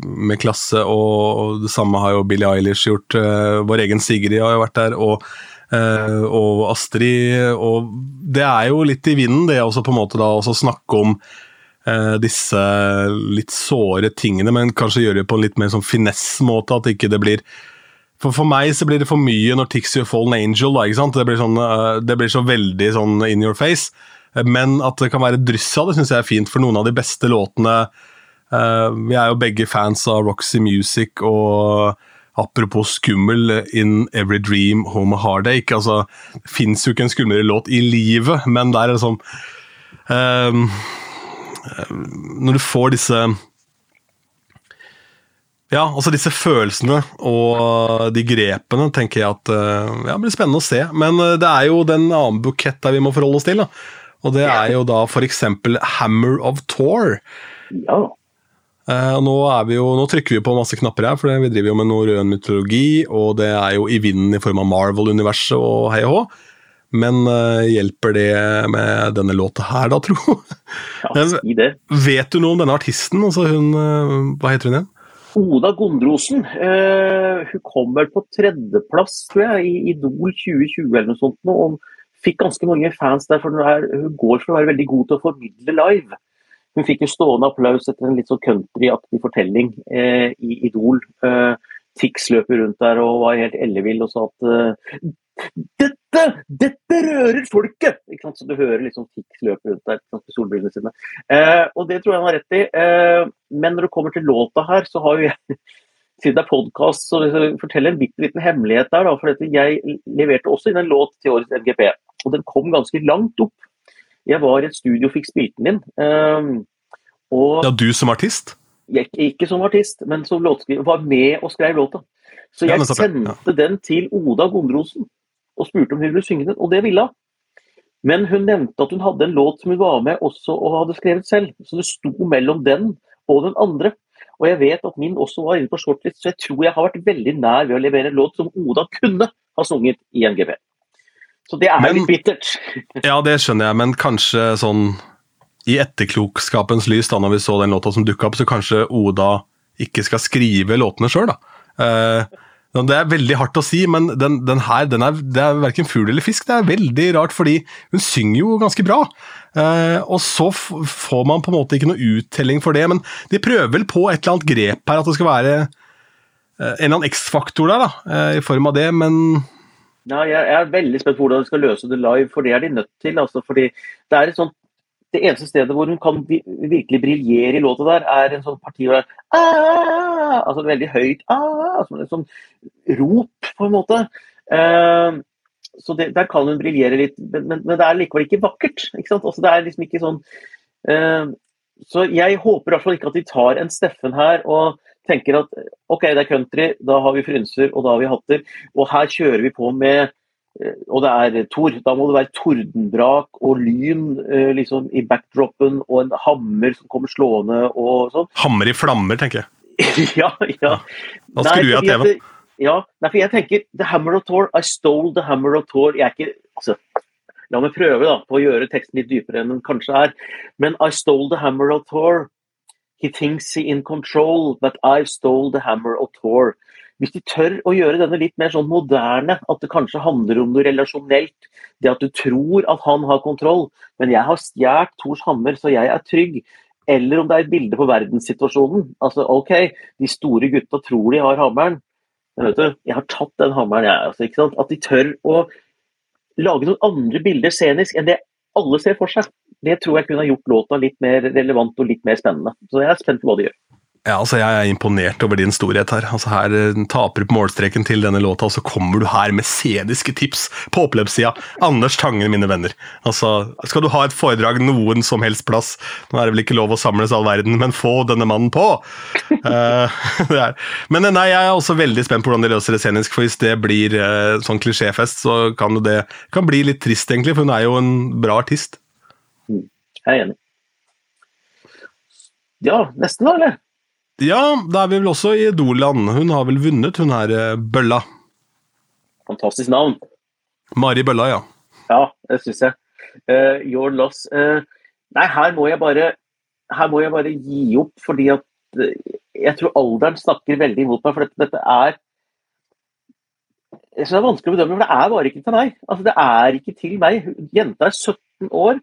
med klasse. Og det samme har jo Billie Eilish gjort. Eh, vår egen Sigrid har jo vært der. og eh, og Astrid, og det er jo litt i vinden, det også på en måte da å snakke om disse litt såre tingene, men kanskje gjøre det på en litt mer sånn finesse-måte. At ikke det blir for, for meg så blir det for mye når Tix gjør Fallen Angel. Da, ikke sant? Det blir, sånn, uh, det blir så veldig sånn in your face. Men at det kan være dryss av det, syns jeg er fint. For noen av de beste låtene uh, Vi er jo begge fans av Roxy Music og Apropos skummel, In Every Dream, Home Heartache. Altså, det fins jo ikke en skumlere låt i livet, men det er liksom uh, når du får disse ja, altså disse følelsene og de grepene tenker jeg at eh, ja, det blir spennende å se. Men eh, det er jo den annen bukett der vi må forholde oss til. Da. Og det er jo da f.eks. Hammer of Tour. Ja. Eh, nå, jo, nå, trykker vi på masse knapper her, for vi driver jo med norrøn mytologi, og det er jo i vinden i form av Marvel-universet og hei og hå. Men uh, hjelper det med denne låta her, da, tro? Ja, si det. Vet du noe om denne artisten? Altså hun, uh, hva heter hun igjen? Oda Gondrosen. Uh, hun kom vel på tredjeplass, tror jeg, i Idol 2020 eller noe sånt. Og fikk ganske mange fans der, for hun, hun går for å være veldig god til å formidle live. Hun fikk jo stående applaus etter en litt sånn countryaktig fortelling i Idol. Tix løper rundt der og var helt ellevill og sa at dette! Dette rører folket! Ikke sant? Så du hører liksom Tix løpe rundt der med solbrillene sine. Eh, og det tror jeg han har rett i. Eh, men når det kommer til låta her, så har jo jeg siden det er podkast, så jeg en bitte liten hemmelighet der. Da, for jeg leverte også inn en låt til årets MGP, og den kom ganske langt opp. Jeg var i et studio og fikk spilt den inn. Eh, og ja, du som artist? Jeg, ikke som artist, men som låtskriver. Var med og skrev låta. Så jeg sendte den til Oda Gondrosen og spurte om hun ville synge den, og det ville hun. Men hun nevnte at hun hadde en låt som hun var med også og hadde skrevet selv. Så det sto mellom den og den andre. Og jeg vet at min også var inne på shortlist, så jeg tror jeg har vært veldig nær ved å levere en låt som Oda kunne ha sunget i NGP. Så det er men, litt bittert. ja, det skjønner jeg, men kanskje sånn i etterklokskapens lys, da når vi så den låta som dukka opp, så kanskje Oda ikke skal skrive låtene sjøl, da. Uh, det er veldig hardt å si, men den, den her den er, det er verken fugl eller fisk. Det er veldig rart, fordi hun synger jo ganske bra. Eh, og så får man på en måte ikke noe uttelling for det, men de prøver vel på et eller annet grep her, at det skal være eh, en eller annen X-faktor der, da, eh, i form av det, men Nei, jeg, er veldig spent på hvordan de skal løse det live, for det er de nødt til. Altså, fordi det er et sånt det eneste stedet hvor hun kan virkelig briljere i låta der, er en sånn parti hvor det er altså veldig høyt altså et sånn rop, på en måte. Uh, så det, Der kan hun briljere litt, men, men, men, det er likevel ikke vakkert. ikke sant? Altså, det er liksom ikke sånn uh, Så jeg håper i hvert fall ikke at de tar en Steffen her og tenker at OK, det er country, da har vi frynser og da har vi hatter, og her kjører vi på med og det er Tor. Da må det være tordenbrak og lyn eh, liksom, i backdropen og en hammer som kommer slående og sånn. Hammer i flammer, tenker jeg. ja, ja. Da skrur jeg av TV-en. Ja, nei, for jeg tenker The Hammer of Thor, I stole the Hammer of Thor. Jeg er ikke altså, La meg prøve da, på å gjøre teksten litt dypere enn den kanskje er. Men I stole the hammer of Thor. He thinks he in control, but I stole the hammer of Thor. Hvis de tør å gjøre denne litt mer sånn moderne, at det kanskje handler om noe relasjonelt, det at du tror at han har kontroll, men jeg har stjålet Tors hammer, så jeg er trygg. Eller om det er et bilde på verdenssituasjonen. Altså, OK, de store gutta tror de har hammeren, men vet du, jeg har tatt den hammeren, jeg. Altså, ikke sant? At de tør å lage noen andre bilder scenisk enn det alle ser for seg. Det tror jeg kunne ha gjort låta litt mer relevant og litt mer spennende. Så jeg er spent på hva de gjør. Ja, altså Jeg er imponert over din storhet her. Altså Her eh, taper du på målstreken til denne låta, og så kommer du her med sceniske tips på oppløpssida. Anders Tangen, mine venner. Altså, Skal du ha et foredrag noen som helst plass, nå er det vel ikke lov å samles all verden, men få denne mannen på! uh, men nei, jeg er også veldig spent på hvordan de løser det scenisk, for hvis det blir uh, sånn klisjéfest, så kan det kan bli litt trist, egentlig, for hun er jo en bra artist. Mm, jeg er enig. Ja, nesten, da, eller? Ja, da er vi vel også i Idol-land. Hun har vel vunnet, hun her eh, Bølla. Fantastisk navn. Mari Bølla, ja. Ja, det syns jeg. Uh, your loss. Uh, nei, her må jeg bare her må jeg bare gi opp, fordi at jeg tror alderen snakker veldig imot meg. For dette, dette er jeg synes det er vanskelig å bedømme, for det er bare ikke til meg. Altså, Det er ikke til meg. Jenta er 17 år.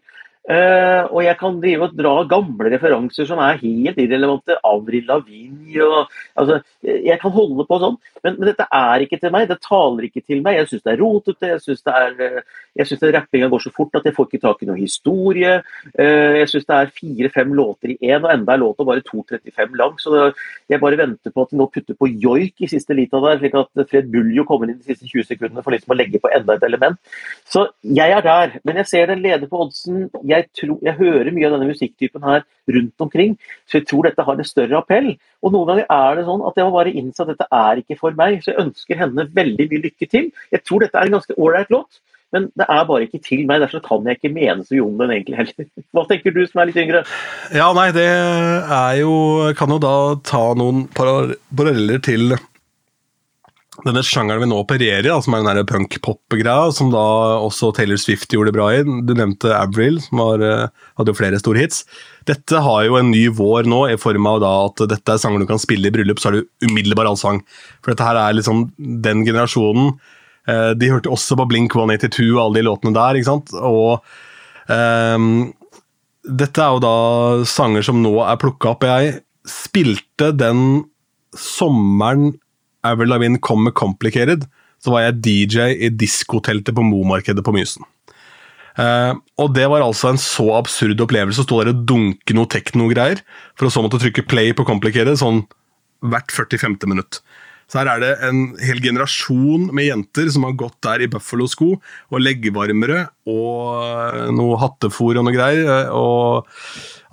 Uh, og jeg kan drive og dra gamle referanser som er helt irrelevante. Avril Lavigne og altså, Jeg kan holde på sånn, men, men, dette er ikke til meg. Det taler ikke til meg. Jeg syns det er rotete. Jeg syns uh, rappinga går så fort at jeg får ikke tak i noe historie. Uh, jeg syns det er fire-fem låter i én, og enda er låta bare 2.35 lang. Så jeg bare venter på at de nå putter på joik i siste lita der, slik at Fred Buljo kommer inn de siste 20 sekundene for liksom å legge på enda et element. Så jeg er der, men jeg ser den leder på oddsen jeg, tror, jeg hører mye av denne musikktypen her rundt omkring, så jeg tror dette har en større appell. Og noen ganger er det sånn at jeg har bare innsett at dette er ikke for meg, så jeg ønsker henne veldig mye lykke til. Jeg tror dette er en ganske ålreit låt. Men det er bare ikke til meg, derfor kan jeg ikke mene så mye om den egentlig heller. Hva tenker du som er litt yngre? Ja, nei, det er jo Kan jo da ta noen paralleller til denne sjangeren vi nå opererer i, som er den punk-pop-greia, som da også Taylor Swift gjorde bra i. Du nevnte Avril, som var, eh, hadde jo flere store hits. Dette har jo en ny vår nå, i form av at dette er sanger du kan spille i bryllup, så er det umiddelbar allsang. For dette her er liksom den generasjonen. Eh, de hørte også på Blink 182 og alle de låtene der, ikke sant. Og um, dette er jo da sanger som nå er plukka opp. Jeg spilte den sommeren Avril Lavigne kom med 'Complicated', så var jeg DJ i diskoteltet på Momarkedet på Mysen. Uh, og det var altså en så absurd opplevelse å stå der og dunke noe tekno-greier, for å så måtte trykke play på 'Complicated' sånn hvert 45. minutt. Så her er det en hel generasjon med jenter som har gått der i Buffalo-sko og leggevarmere og noe hattefôr og noe greier. og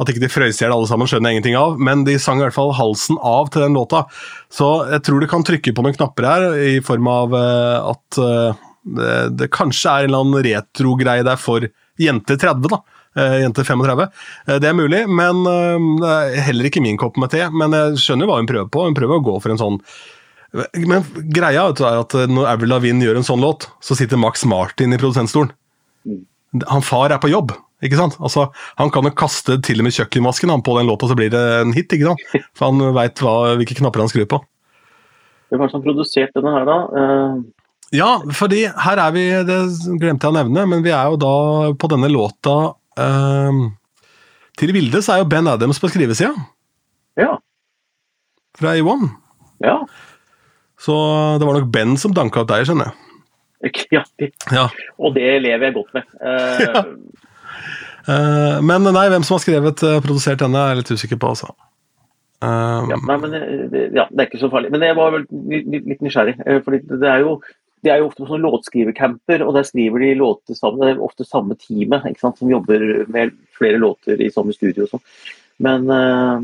At ikke de frøys i hjel alle sammen, skjønner jeg ingenting av, men de sang i hvert fall halsen av til den låta. Så jeg tror du kan trykke på noen knapper her, i form av eh, at eh, det, det kanskje er en eller annen retro-greie der for jente 30, da. Jente 35. Uh, det er mulig, men det er heller ikke min kopp med te. Men jeg skjønner hva hun prøver på. Hun prøver å gå for en sånn men greia er at når Avril Lavigne gjør en sånn låt, så sitter Max Martin i produsentstolen. Mm. Han far er på jobb. ikke sant? Altså, Han kan jo kaste til og med kjøkkenvasken han, på den låta, så blir det en hit. ikke sant? For han veit hvilke knapper han skrur på. Hvem var det som har produsert denne her, da? Uh... Ja, fordi her er vi Det glemte jeg å nevne, men vi er jo da på denne låta uh, Til Vilde så er jo Ben Adams på skrivesida. Ja. Fra A1. Ja. Så det var nok Ben som danka opp deg, skjønner jeg. Ja. Og det lever jeg godt med. Ja. Men nei, hvem som har skrevet og produsert denne, er jeg litt usikker på, altså. Ja, nei, men ja, det er ikke så farlig. Men jeg var vel litt nysgjerrig. fordi det er jo de er jo ofte på sånne låtskrivercamper, og der skriver de låter sammen. Det er ofte samme teamet ikke sant, som jobber med flere låter i samme studio. og sånn. Men uh,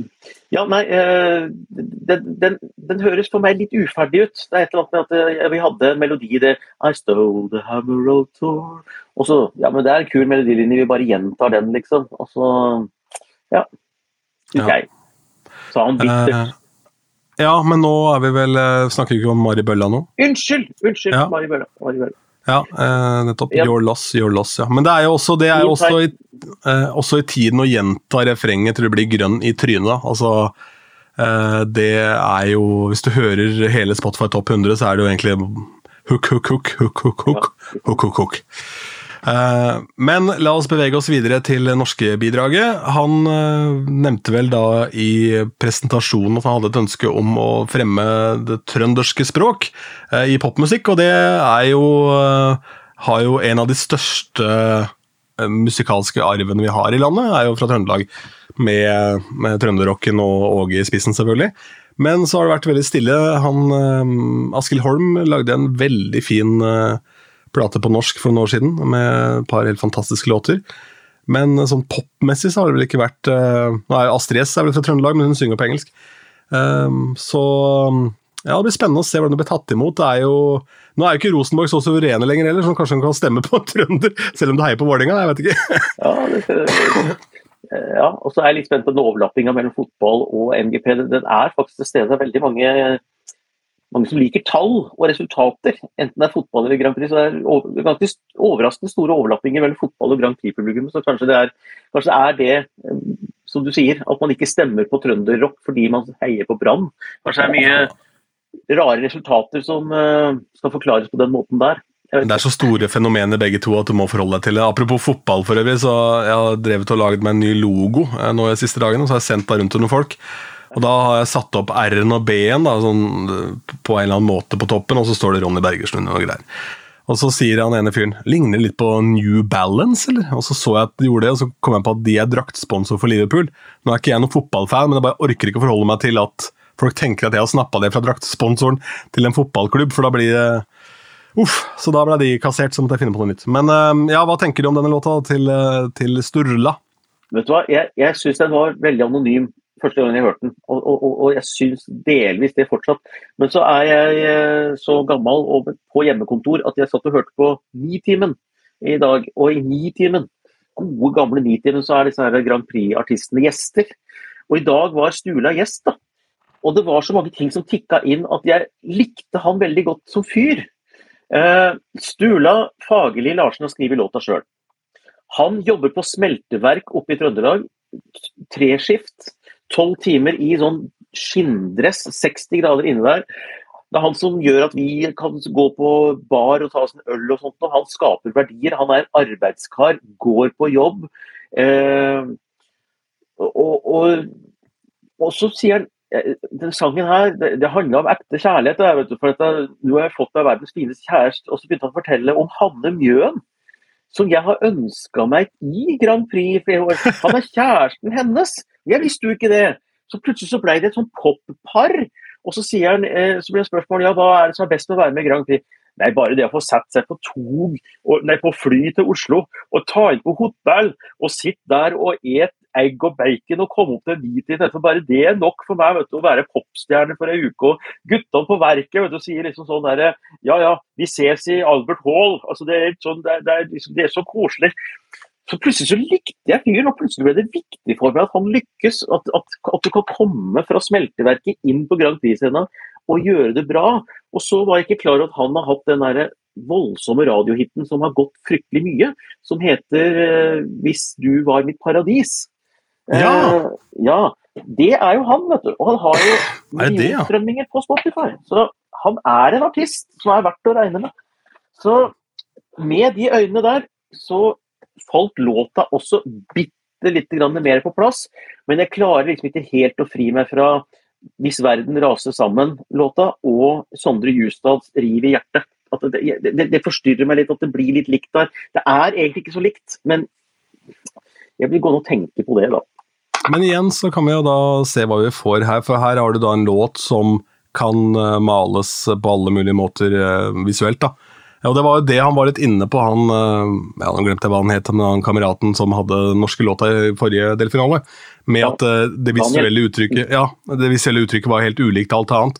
ja, nei uh, den, den, den, høres for meg litt uferdig ut. Det er et eller annet med at uh, vi hadde en melodi det I stole the hammer of tour. Og så, ja, men det er en kul melodilinje, vi bare gjentar den, liksom. Og så Ja. Syns jeg. Sa han bittert. Ja, men nå er vi vel eh, Snakker vi ikke om Mari Bølla nå? Unnskyld! Unnskyld, ja. Mari Bølla. Mari Bølla. Ja, eh, nettopp. Your loss, your loss. Ja. Men det er jo også, det er også, i, eh, også i tiden å gjenta refrenget til det blir grønn i trynet. Altså, eh, det er jo Hvis du hører hele Spotify Topp 100, så er det jo egentlig hook, hook, hook, hook, hook, hook, hook, hook, hook. Eh, men la oss bevege oss videre til det norske bidraget. Han eh, nevnte vel da i presentasjonen at han hadde et ønske om å fremme det trønderske språk eh, i popmusikk, og det er jo har jo en av de største musikalske arvene vi har i landet, er jo fra Trøndelag. Med, med trønderrocken og Åge i spissen, selvfølgelig. Men så har det vært veldig stille. Han, Askild Holm lagde en veldig fin uh, plate på norsk for noen år siden, med et par helt fantastiske låter. Men sånn popmessig så har det vel ikke vært uh, Nå er Astrid S er vel fra Trøndelag, men hun synger på engelsk. Um, så ja, det blir spennende å se hvordan det blir tatt imot. Det er jo, nå er jo ikke Rosenborg så suverene lenger heller, så kanskje hun kan stemme på trønder, selv om du heier på Vålerenga. Jeg vet ikke. ja, det, ja, og så er jeg litt spent på den overlappinga mellom fotball og MGP. Den er faktisk til stede. Veldig mange mange som liker tall og resultater, enten det er fotball eller Grand Prix. så Det er ganske overraskende store overlappinger mellom fotball og Grand Prix-publikum. Så kanskje det, er, kanskje det, er, det eh, som du sier, at man ikke stemmer på trønderrock fordi man heier på Brann. Kanskje det er mye rare resultater som uh, skal forklares på den måten der. Det er så store fenomener begge to at du må forholde deg til det. Apropos fotball, for øvrig, så jeg har drevet og laget meg en ny logo eh, nå de siste dagene. Så har jeg sendt det rundt til noen folk. Og Da har jeg satt opp R-en og B-en sånn, på en eller annen måte på toppen, og så står det Ronny Bergersen og greier. Og så sier han ene fyren ligner litt på New Balance, eller? Og så så jeg at de gjorde det, og så kom jeg på at de er draktsponsor for Liverpool. Nå er ikke jeg noen fotballfan, men jeg bare orker ikke å forholde meg til at folk tenker at jeg har snappa det fra draktsponsoren til en fotballklubb, for da blir det Uff, så da ble de kassert, så måtte jeg finne på noe nytt. Men eh, ja, hva tenker du om denne låta til, eh, til Sturla? Vet du hva, jeg, jeg syns den var veldig anonym første gang jeg hørte den. Og, og, og jeg syns delvis det fortsatt. Men så er jeg eh, så gammel og på hjemmekontor at jeg satt og hørte på Nitimen i dag. Og i Nitimen, gode gamle Nitimen, så er disse her Grand Prix-artistene gjester. Og i dag var Stula gjest, da. Og det var så mange ting som tikka inn at jeg likte han veldig godt som fyr. Uh, Stula Fagerli Larsen har skrevet låta sjøl. Han jobber på smelteverk oppe i Trøndelag. Treskift tolv timer i sånn skinndress, 60 grader inne der. Det er han som gjør at vi kan gå på bar og ta oss en øl og sånt. Og han skaper verdier. Han er en arbeidskar, går på jobb. Eh, og, og, og, så sier han eh, den sangen her, det, det handler om ekte kjærlighet. Jeg du, for at Nå har jeg fått meg verdens fineste kjæreste. Og så begynte han å fortelle om Hanne Mjøen, som jeg har ønska meg i Grand Prix i. Han er kjæresten hennes. Jeg visste jo ikke det. Så plutselig så ble det et sånn poppar. Og så, sier han, eh, så blir det spørsmål ja, hva er det som er best med å være med i Grand Prix. Nei, bare det å få satt seg på tog, og, nei, på fly til Oslo og ta inn på hotell og sitte der og et egg og bacon og komme opp til en hvit for Bare det er nok for meg vet du, å være popstjerne for ei uke. Og guttene på verket vet du, sier liksom sånn derre Ja ja, vi ses i Albert Hall. Altså, det, er sånn, det, er, det, er, liksom, det er så koselig. Så plutselig så likte jeg fyren, og plutselig ble det viktig for meg at han lykkes. At, at, at du kan komme fra smelteverket inn på Grand Prix-scenen og gjøre det bra. Og så var jeg ikke klar over at han har hatt den der voldsomme radiohiten som har gått fryktelig mye, som heter eh, 'Hvis du var mitt paradis'. Ja. Eh, ja. Det er jo han, vet du. Og han har jo millionstrømminger på Spotify. Så han er en artist som er verdt å regne med. Så med de øynene der, så falt låta også bitte litt mer på plass. Men jeg klarer liksom ikke helt å fri meg fra 'Hvis verden raser sammen'-låta og Sondre Justads 'Riv i hjertet'. det, det, det, forstyrrer meg litt at det blir litt likt der. Det er egentlig ikke så likt, men jeg blir gående og tenke på det, da. Men igjen så kan vi jo da se hva vi får her, for her har du da en låt som kan eh, males på alle mulige måter eh, visuelt. da. Ja, og Det var jo det han var litt inne på, han eh, ja, nå glemte jeg hva han het, men han kameraten som hadde norske låta i forrige delfinale. Med at det visuelle uttrykket ja, det visuelle uttrykket var helt ulikt alt annet.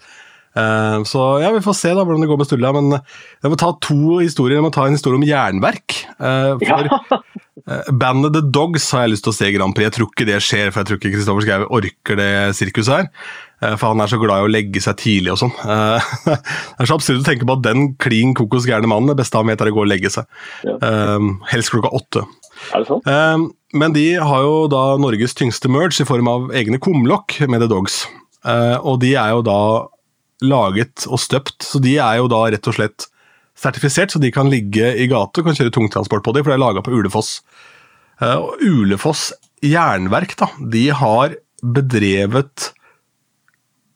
Så ja, vi får se da hvordan det går med Sturla. Men jeg må ta to historier. Jeg må ta en historie om jernverk. For ja. bandet The Dogs har jeg lyst til å se Grand Prix. Jeg tror ikke det skjer, for jeg tror ikke Kristoffer Schou orker det sirkuset her. Eh, for han er så glad i å legge seg tidlig og sånn. Eh, det er så absurd å tenke på at den klin kokos gærne mannen, det beste han vet er å gå og legge seg. Ja. Um, helst klokka åtte. Er det sånn? Men de har jo da Norges tyngste merge i form av egne kumlokk med The Dogs. Og de er jo da laget og støpt, så de er jo da rett og slett sertifisert, så de kan ligge i gate og kan kjøre tungtransport på dem, for det er laga på Ulefoss. Og Ulefoss jernverk, da, de har bedrevet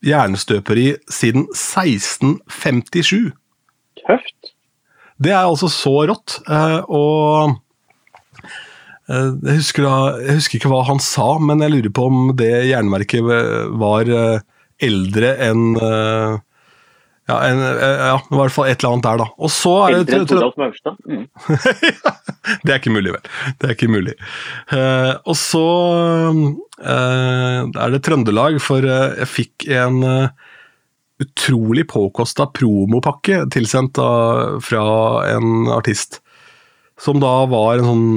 jernstøperi siden 1657. Tøft. Det er altså så rått. Eh, og eh, jeg husker, da, jeg husker, ikke hva han sa, men jeg lurer på om det jernverket var eh, eldre enn ja, en, ja, det var i hvert fall et eller annet der, da. Og så er det Eldre Mm. det er ikke mulig, vel. Det er ikke mulig. Uh, og så uh, er det Trøndelag, for uh, jeg fikk en utrolig påkosta promopakke tilsendt da, fra en artist. Som da var en sånn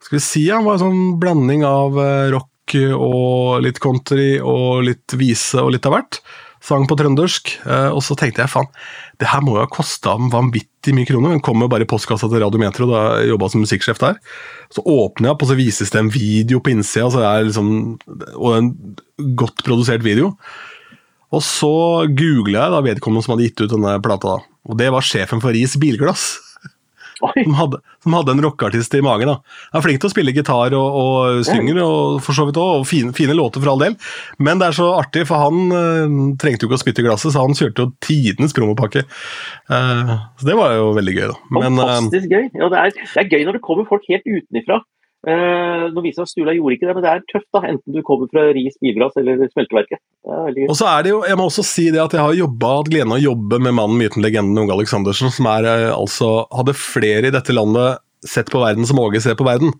Skal vi si han var en sånn blanding av rock og litt country og litt vise og litt av hvert sang på trøndersk. Eh, og så tenkte jeg faen, det her må jo ha kosta vanvittig mye kroner. Den kommer bare i postkassa til Radio Metro da jeg jobba som musikksjef der. Så åpner jeg opp, og så vises det en video på innsida, så det er liksom, og en godt produsert video. Og så googla jeg da vedkommende som hadde gitt ut denne plata, og det var sjefen for Ris Bilglass. Som hadde, som hadde, en rockeartist i magen. da. Han er flink til å spille gitar og, og synger, og for så vidt også, og fine, fine, låter for all del. Men det er så artig, for han uh, trengte jo ikke å spytte i glasset, så han kjørte jo tidenes promopakke. Uh, så det var jo veldig gøy, da. Men, Fantastisk gøy. Ja, det er, det er, gøy når det kommer folk helt utenifra. Uh, nå viser at Stula gjorde ikke det, men det er tøft, da, enten du kommer fra Ris bilglass eller smelteverket. Og så er det jo, Jeg må også si det at jeg har jobba, hatt gleden av å jobbe med mannen, myten, legenden Unge Aleksandersen, som er, uh, altså, hadde flere i dette landet sett på verden som Åge ser på verden,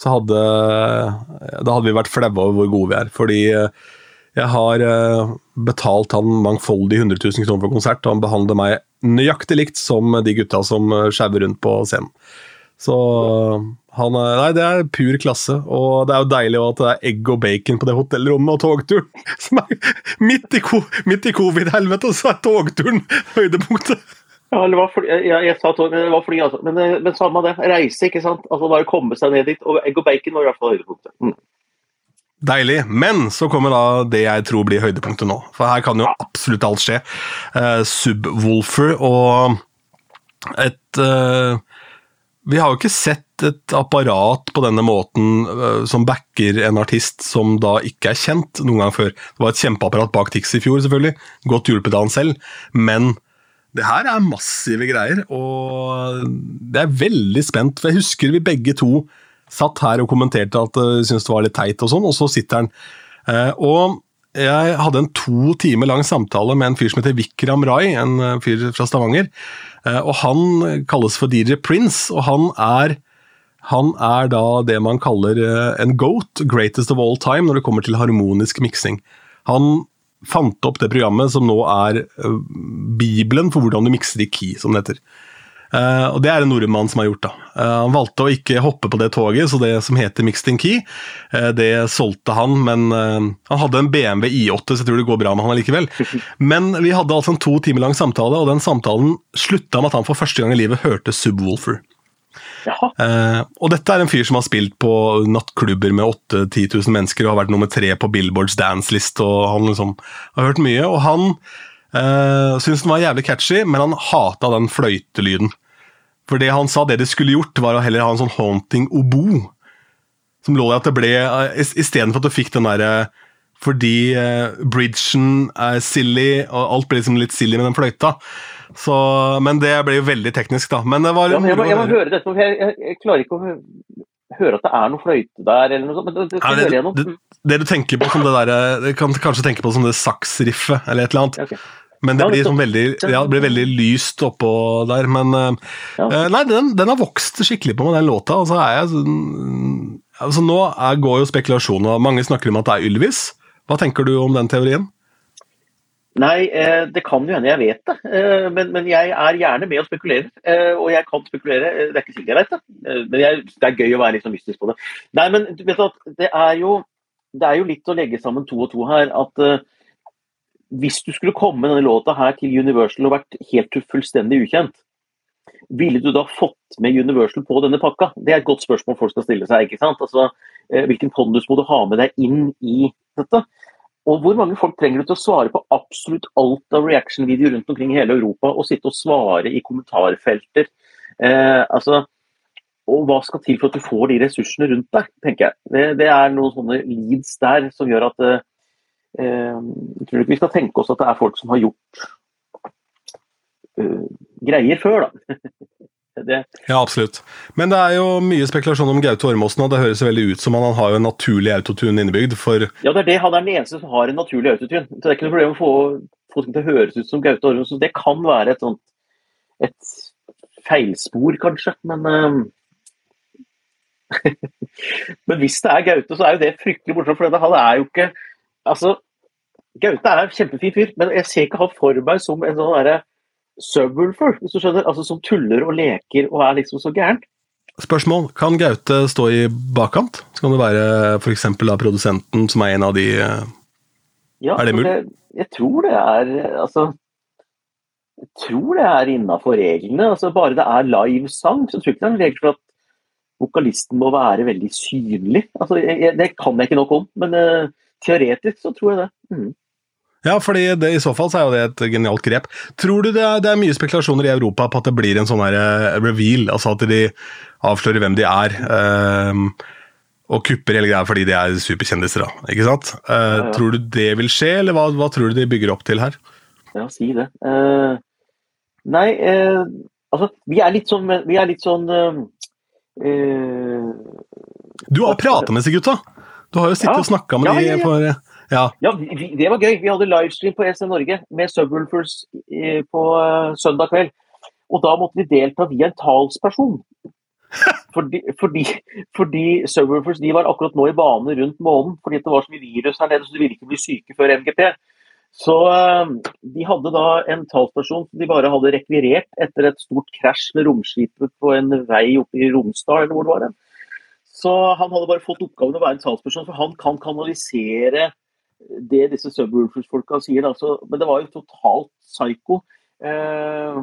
så hadde, da hadde vi vært flaue over hvor gode vi er. Fordi uh, jeg har betalt han mangfoldig 100 000 kroner for konsert, og han behandler meg nøyaktig likt som de gutta som skjauer rundt på scenen. Så han er, nei, det er pur klasse, og det er jo deilig at det er egg og bacon på det hotellrommet og togturen. Som er midt i, i covid-helvete, så er togturen høydepunktet. Ja, det var fordi, jeg, jeg, sa tog, det var fordi, altså. Men, eh, men samme det. Reise, ikke sant. Altså Bare komme seg ned dit. Og egg og bacon var i hvert fall høydepunktet. Mm. Deilig. Men så kommer da det jeg tror blir høydepunktet nå. For her kan jo absolutt alt skje. Uh, Subwoolfer og et uh, vi har jo ikke sett et apparat på denne måten uh, som backer en artist som da ikke er kjent, noen gang før. Det var et kjempeapparat bak Tix i fjor, selvfølgelig. Godt hjulpet av han selv. Men det her er massive greier, og det er veldig spent. For jeg husker vi begge to satt her og kommenterte at vi uh, syntes det var litt teit, og sånn, og så sitter han. Uh, og jeg hadde en to timer lang samtale med en fyr som heter Vikram Rai, en fyr fra Stavanger. Eh, og Han kalles for DJ Prince, og han er, han er da det man kaller eh, en goat, greatest of all time, når det kommer til harmonisk miksing. Han fant opp det programmet som nå er eh, bibelen for hvordan du mikser i key, som det heter. Uh, og Det er en nordmann som har gjort. da. Uh, han valgte å ikke hoppe på det toget, så det som heter Mixed in Key, uh, det solgte han. Men han hadde en BMW I8, så jeg tror det går bra med han likevel. Men vi hadde altså en to timer lang samtale, og den samtalen slutta med at han for første gang i livet hørte Subwoolfer. Og dette er en fyr som har spilt på nattklubber med 8000-10 000 mennesker og har vært nummer tre på Billboards dance-list, og han liksom har hørt mye. og han Uh, syntes den var jævlig catchy, men han hata den fløytelyden. For det han sa det de skulle gjort, var å heller ha en sånn haunting obo. Som lå i at det ble uh, Istedenfor at du fikk den derre fordi uh, bridgen er silly, og alt blir liksom litt silly med den fløyta. Så, men det ble jo veldig teknisk, da. Men det var ja, jeg, må, jeg må høre dette, for jeg, jeg, jeg, klarer ikke å høre at det er noe fløyte der, eller noe sånt. Men det, det, ja, det, det, det, du tenker på som det der, Du kan kanskje tenke på som det saksriffet, eller et eller annet. Okay. Men det blir, sånn veldig, ja, det blir veldig lyst oppå der. Men ja. uh, nei, den, den, har vokst skikkelig på meg, den låta. Altså, jeg, sånn, altså, nå er, går jo spekulasjonen, mange snakker om at det er Ylvis. Hva tenker du om den teorien? Nei, eh, det kan jo hende jeg vet det. Eh, men, men, jeg er gjerne med og spekulerer. Eh, og jeg kan spekulere. Det er ikke sikkert jeg vet det, men jeg, det er gøy å være litt sånn mystisk på det. Nei, men vet du, det er, jo, det er jo litt å legge sammen to og to her. At hvis du skulle komme denne låta her til Universal og vært helt fullstendig ukjent, ville du da fått med Universal på denne pakka? Det er et godt spørsmål folk skal stille seg. ikke sant? Altså, Hvilken pondus må du ha med deg inn i dette? Og hvor mange folk trenger du til å svare på absolutt alt av reaction-videoer rundt omkring i hele Europa, og sitte og svare i kommentarfelter? Eh, altså, og hva skal til for at du får de ressursene rundt deg, tenker jeg. Det, det er noen sånne leads der som gjør at eh, eh Jeg tror ikke vi skal tenke oss at det er folk som har gjort uh, greier før, da. Det. Ja, absolutt. Men det er jo mye spekulasjon om Gaute Ormåsen, og det høres veldig ut som han har jo en naturlig autotune innebygd. for... Ja, det er det. Han er den eneste som har en naturlig autotune. Så det er ikke noe problem å få folk til å høres ut som Gaute Ormåsen. Det kan være et sånt et feilspor, kanskje, men uh... Men hvis det er Gaute, så er jo det fryktelig morsomt, for han er jo ikke Altså, Gaute er en kjempefin fyr, men jeg ser ikke han for meg som en sånn derre subwoolfer, hvis du skjønner. Altså Som tuller og leker og er liksom så gærent. Spørsmål. Kan Gaute stå i bakkant? Så kan det være f.eks. produsenten som er en av de ja, Er det mulig? Jeg, jeg tror det er Altså Jeg tror det er innafor reglene. altså Bare det er livesang, så tror jeg ikke det er en regel for at vokalisten må være veldig synlig. Altså, jeg, det kan jeg ikke nok om, men uh, teoretisk så tror jeg det. Mm. Ja, fordi det, i så fall så er jo det et genialt grep. Tror du det er, det er mye spekulasjoner i Europa på at det blir en sånn her uh, reveal, altså at de avslører hvem de er? Um, og kupper hele greia fordi de er superkjendiser, da. Ikke sant? Uh, ja, ja. Tror du det vil skje, eller hva, hva, tror du de bygger opp til her? Ja, si det. Uh, nei, altså Vi er litt sånn, vi er litt sånn Du har prata med disse gutta! Du har jo sittet ja. og snakka med ja, de for ja, ja vi, det var gøy. Vi hadde livestream på SN Norge med Subwoolfers på uh, søndag kveld. Og da måtte vi delta via en talsperson. Fordi, fordi, fordi Subwoolfers de var akkurat nå i bane rundt månen fordi det var så mye virus her nede, så de ville ikke bli syke før MGP. Så uh, de hadde da en talsperson som de bare hadde rekvirert etter et stort krasj med romskipet på en vei oppe i Romsdal, eller hvor det var. Så han hadde bare fått oppgaven å være en talsperson, for han kan kanalisere det disse Subwoolfers-folka sier. Altså, men det var jo totalt psycho. Eh,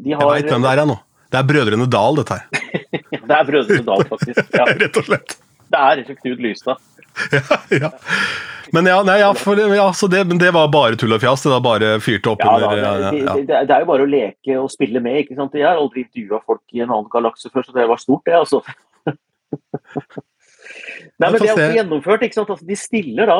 de har, jeg veit hvem det er, jeg nå. Det er Brødrene Dal, dette her. det er Brødrene Dal, faktisk. Ja. Rett og slett. Det er Knut Lystad. ja, ja. Men ja, nei, ja, for, ja det, det, var bare tull og fjas? Det da bare fyrte opp ja, under da, det, det, det, er jo bare å leke og spille med. ikke sant? Jeg har aldri intervjua folk i en annen galakse før, så det var stort, det. altså. nei, men Det er også gjennomført. ikke sant? Altså, de stiller da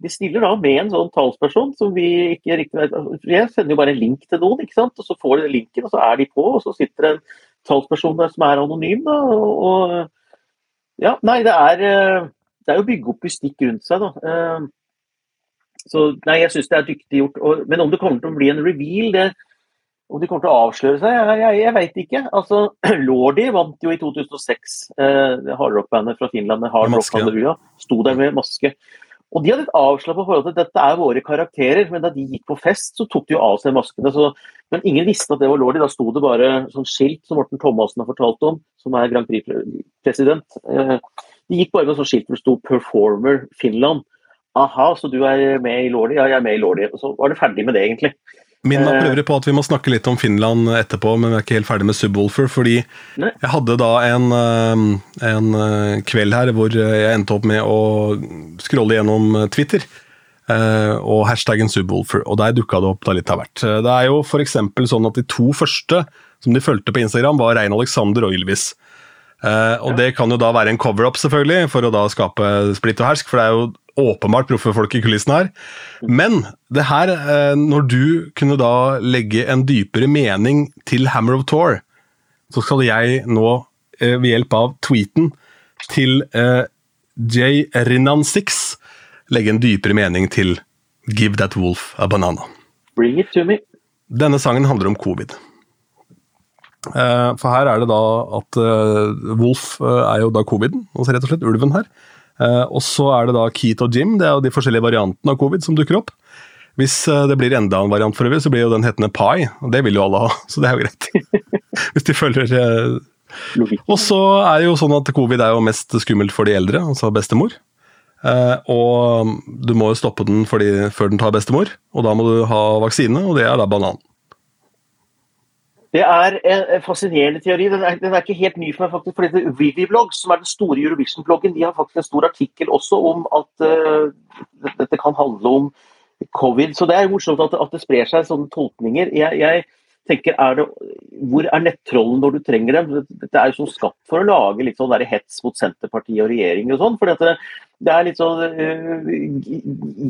de stiller da med en sånn talsperson som vi ikke riktig vet Jeg sender jo bare en link til noen, ikke sant? og så får de linken, og så er de på, og så sitter det en talsperson der som er anonym. Da, og, ja, nei, det er, eh, det er jo å bygge opp mystikk rundt seg, da. Eh, så nei, jeg syns det er dyktig gjort. Og, men om det kommer til å bli en reveal, det, om de kommer til å avsløre seg, jeg, jeg, jeg veit ikke. Altså, Lordi vant jo i 2006. Eh, Hardrock-bandet fra Finland med Hard Rock Halleluja. Sto der med maske. Og de hadde et avslappa forhold til at dette er våre karakterer, men da de gikk på fest, så tok de jo av seg maskene. Så, men ingen visste at det var Lordi. Da sto det bare sånn skilt som Morten Thomassen har fortalt om, som er Grand Prix-president. Eh, de gikk bare med sånn skilt hvor det sto 'Performer Finland'. Aha, så du er med i Lordi? Ja, jeg er med i Lordi. Og så var det ferdig med det, egentlig. Min map prøver på at vi må snakke litt om Finland etterpå, men vi er ikke helt ferdig med Subwoolfer. Fordi Nei. jeg hadde da en, eh, en, eh, kveld her hvor jeg endte opp med å scrolle gjennom Twitter. Eh, og hashtaggen Subwoolfer, og der dukka det opp da litt av hvert. Det er jo f.eks. sånn at de to første som de fulgte på Instagram, var Rein Alexander og Ylvis. og det kan jo da være en cover-up, selvfølgelig, for å da skape splitt og hersk, for det er jo åpenbart proffe folk i kulissene her. Men det her, eh, når du kunne da legge en dypere mening til Hammer of Tour, så skal jeg nå, eh, ved hjelp av tweeten til eh, J. Rinnan6, legge en dypere mening til Give That Wolf a Banana. Bring it to me. Denne sangen handler om covid. Eh, for her er det da at Wolf er jo da coviden, altså rett og slett ulven her. Uh, og så er det da Keith og Jim, det er jo de forskjellige variantene av covid som dukker opp. Hvis det blir enda en variant for øvrig, så blir jo den hetende Pie, og det vil jo alle ha, så det er jo greit. Hvis de følger Og så er det jo sånn at covid er jo mest skummelt for de eldre, altså bestemor. og du må jo stoppe den fordi, før den tar bestemor, og da må du ha vaksine, og det er da banan. Det er en fascinerende teori. Den er, den er, ikke helt ny for meg, faktisk. fordi Viviblogg, som er den store Eurovision-bloggen, de har faktisk en stor artikkel også om at uh, dette kan handle om covid. Så det er morsomt at, at det sprer seg sånne tolkninger. Jeg, jeg tenker, er det, Hvor er nettrollen når du trenger dem? Dette er jo sånn skapt for å lage litt sånn der hets mot Senterpartiet og regjering og sånn. for det, det, er litt sånn uh,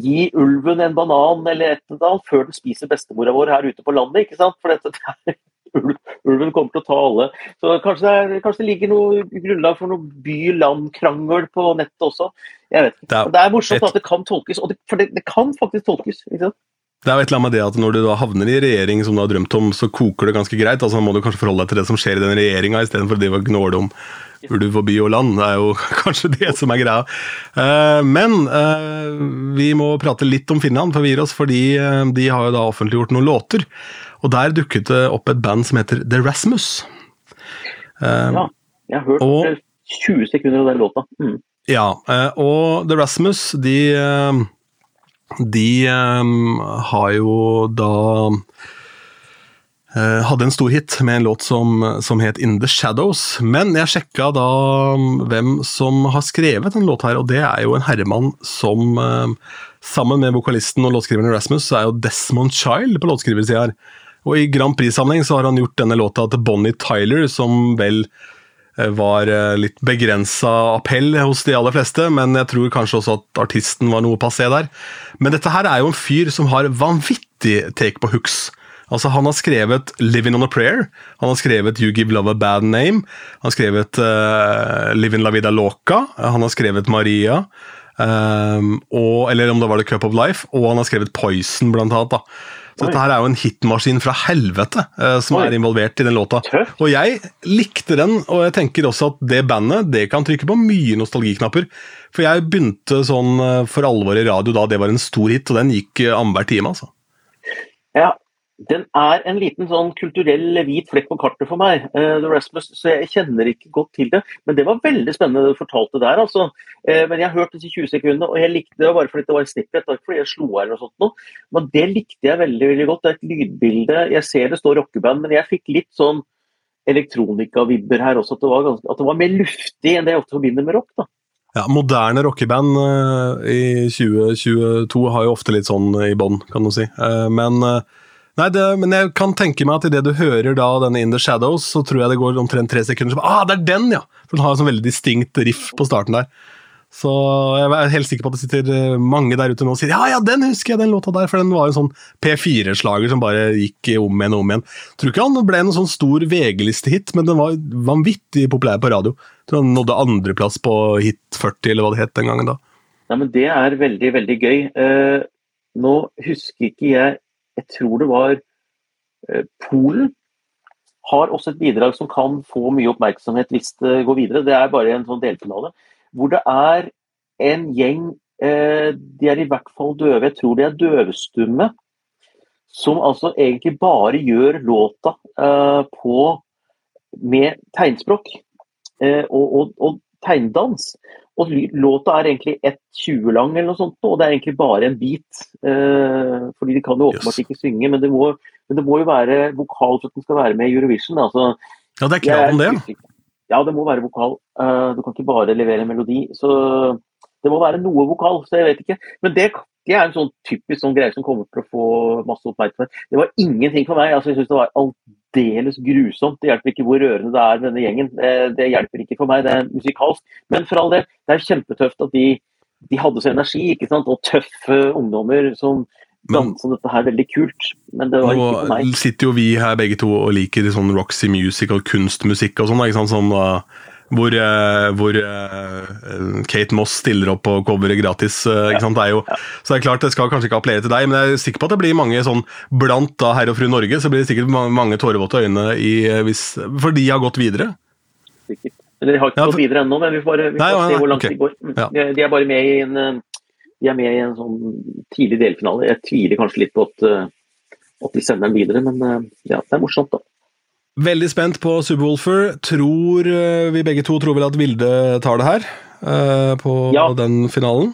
Gi ulven en banan eller et eller annet før den spiser bestemora vår her ute på landet. ikke sant? For dette, det er ulven kommer til å ta alle. Så kanskje det, er, kanskje det ligger noe grunnlag for noe by-land-krangel på nettet også. Jeg vet ikke. Det er, det er morsomt et... at det kan tolkes, det, for det, det, kan faktisk tolkes. ikke sant? Det er jo et eller annet med det at Når du da havner i regjering som du har drømt om, så koker det ganske greit. altså må du kanskje forholde deg til det som skjer i den regjeringa, istedenfor å gnåle om ulv og by og land. Det er jo kanskje det som er greia. Eh, men eh, vi må prate litt om Finland, for vi gir oss, fordi eh, de har jo da offentliggjort noen låter. Og der dukket det opp et band som heter The Rasmus. Um, ja, jeg har hørt og, 20 sekunder av den låta. Mm. Ja, eh, og The Rasmus, de, eh, de um, har jo da Uh, hadde en stor hit med en låt som, som, het In The Shadows. Men jeg sjekka da hvem som har skrevet den låta her, og det er jo en herremann som uh, Sammen med vokalisten og låtskriveren Rasmus, så er jo Desmond Child på låtskriversida her. Og i Grand Prix-sammenheng så har han gjort denne låta til Bonnie Tyler, som vel eh, var eh, litt begrensa appell hos de aller fleste, men jeg tror kanskje også at artisten var noe passé der. Men dette her er jo en fyr som har vanvittig take på hooks. Altså, Han har skrevet 'Living on a Prayer', han har skrevet 'You Give Love a Bad Name', han har skrevet uh, 'Living La Vida Loca', han har skrevet 'Maria', um, og, eller om det var 'The Cup of Life', og han har skrevet 'Poison', blant annet. da. Så dette her er jo en hitmaskin fra helvete uh, som Oi. er involvert i den låta. Tøft. Og jeg likte den, og jeg tenker også at det bandet det kan trykke på mye nostalgiknapper. For jeg begynte sånn uh, for alvor i radio da det var en stor hit, og den gikk uh, annenhver time. altså. Ja, den er en liten sånn kulturell hvit flekk på kartet for meg, uh, The Rasmus, så jeg kjenner ikke godt til det. Men det var veldig spennende det du fortalte der. altså. Uh, men jeg hørte disse 20 sekundene, og jeg likte det bare fordi det var en snippet, ikke fordi jeg slo av eller sånt noe. Men det likte jeg veldig veldig godt. Det er et lydbilde. Jeg ser det står rockeband, men jeg fikk litt sånn elektronika-vibber her også. At det, ganske, at det, var mer luftig enn det jeg ofte forbinder med rock. da. Ja, Moderne rockeband uh, i 2022 har jo ofte litt sånn i bånn, kan du si. men Nei, det, men jeg kan tenke meg at idet du hører da denne In The Shadows, så tror jeg det går omtrent tre sekunder. Så, ah, det er den, ja! For Den har en sånn veldig distinkt riff på starten der. Så jeg er helt sikker på at det sitter eh, mange der ute nå og sier ja, ja, den husker jeg, den låta der, for den var en sånn P4-slager som bare gikk om igjen og om igjen. Tror ikke han ble noen sånn stor VG-listehit, men den var vanvittig populær på radio. Tror han nådde andreplass på Hit 40, eller hva det het den gangen da. Ja, men Det er veldig, veldig gøy. Uh, nå husker ikke jeg jeg tror det var eh, Polen har også et bidrag som kan få mye oppmerksomhet hvis det går videre. Det er bare en sånn delfinale. Hvor det er en gjeng eh, De er i hvert fall døve, jeg tror de er døvstumme. Som altså egentlig bare gjør låta eh, på med tegnspråk og, og, og tegndans. Og låta er egentlig 1,20 lang, eller noe sånt, og det er egentlig bare en bit. Eh, fordi de kan jo åpenbart yes. ikke synge, men det, må, men det, må, jo være vokal for at den skal være med i Eurovision. Altså, ja, det er krav om det? Ja, det må være vokal. Uh, du kan ikke bare levere en melodi. Så det må være noe vokal, så jeg vet ikke. Men det, det er en sånn typisk sånn greie som kommer til å få masse oppmerksomhet. Det var ingenting for meg. altså Jeg syns det var aldeles grusomt. Det hjelper ikke hvor rørende det er denne gjengen. Det, det, hjelper ikke for meg, det er musikalsk. Men for all del, det er kjempetøft at de de hadde så energi, ikke sant? og tøffe ungdommer som dansa dette her veldig kult. Men det var ikke for meg. Nå sitter jo vi her begge to og liker sånn Roxy Music og kunstmusikk og sånn, ikke sant? Sånn, uh, hvor, uh, hvor uh, Kate Moss stiller opp og coveret gratis. ikke sant? Det er jo. Så det er klart det skal kanskje ikke appellere til deg, men jeg er sikker på at det blir mange sånn blant da herr og fru Norge, så blir det sikkert mange, tårevåte øyne i, hvis, for de har gått videre. Sikkert. De har ikke gått videre ennå, men vi får, vi får nei, se hvor langt okay. de går. Ja. De, er bare med i en de er med i en sånn tidlig delfinale. Jeg tviler kanskje litt på at, eh, at de sender dem videre, men eh, ja, det er morsomt, da. Veldig spent på Subwoolfer. Tror eh, vi begge to tror vel at Vilde tar det her på ja. den finalen?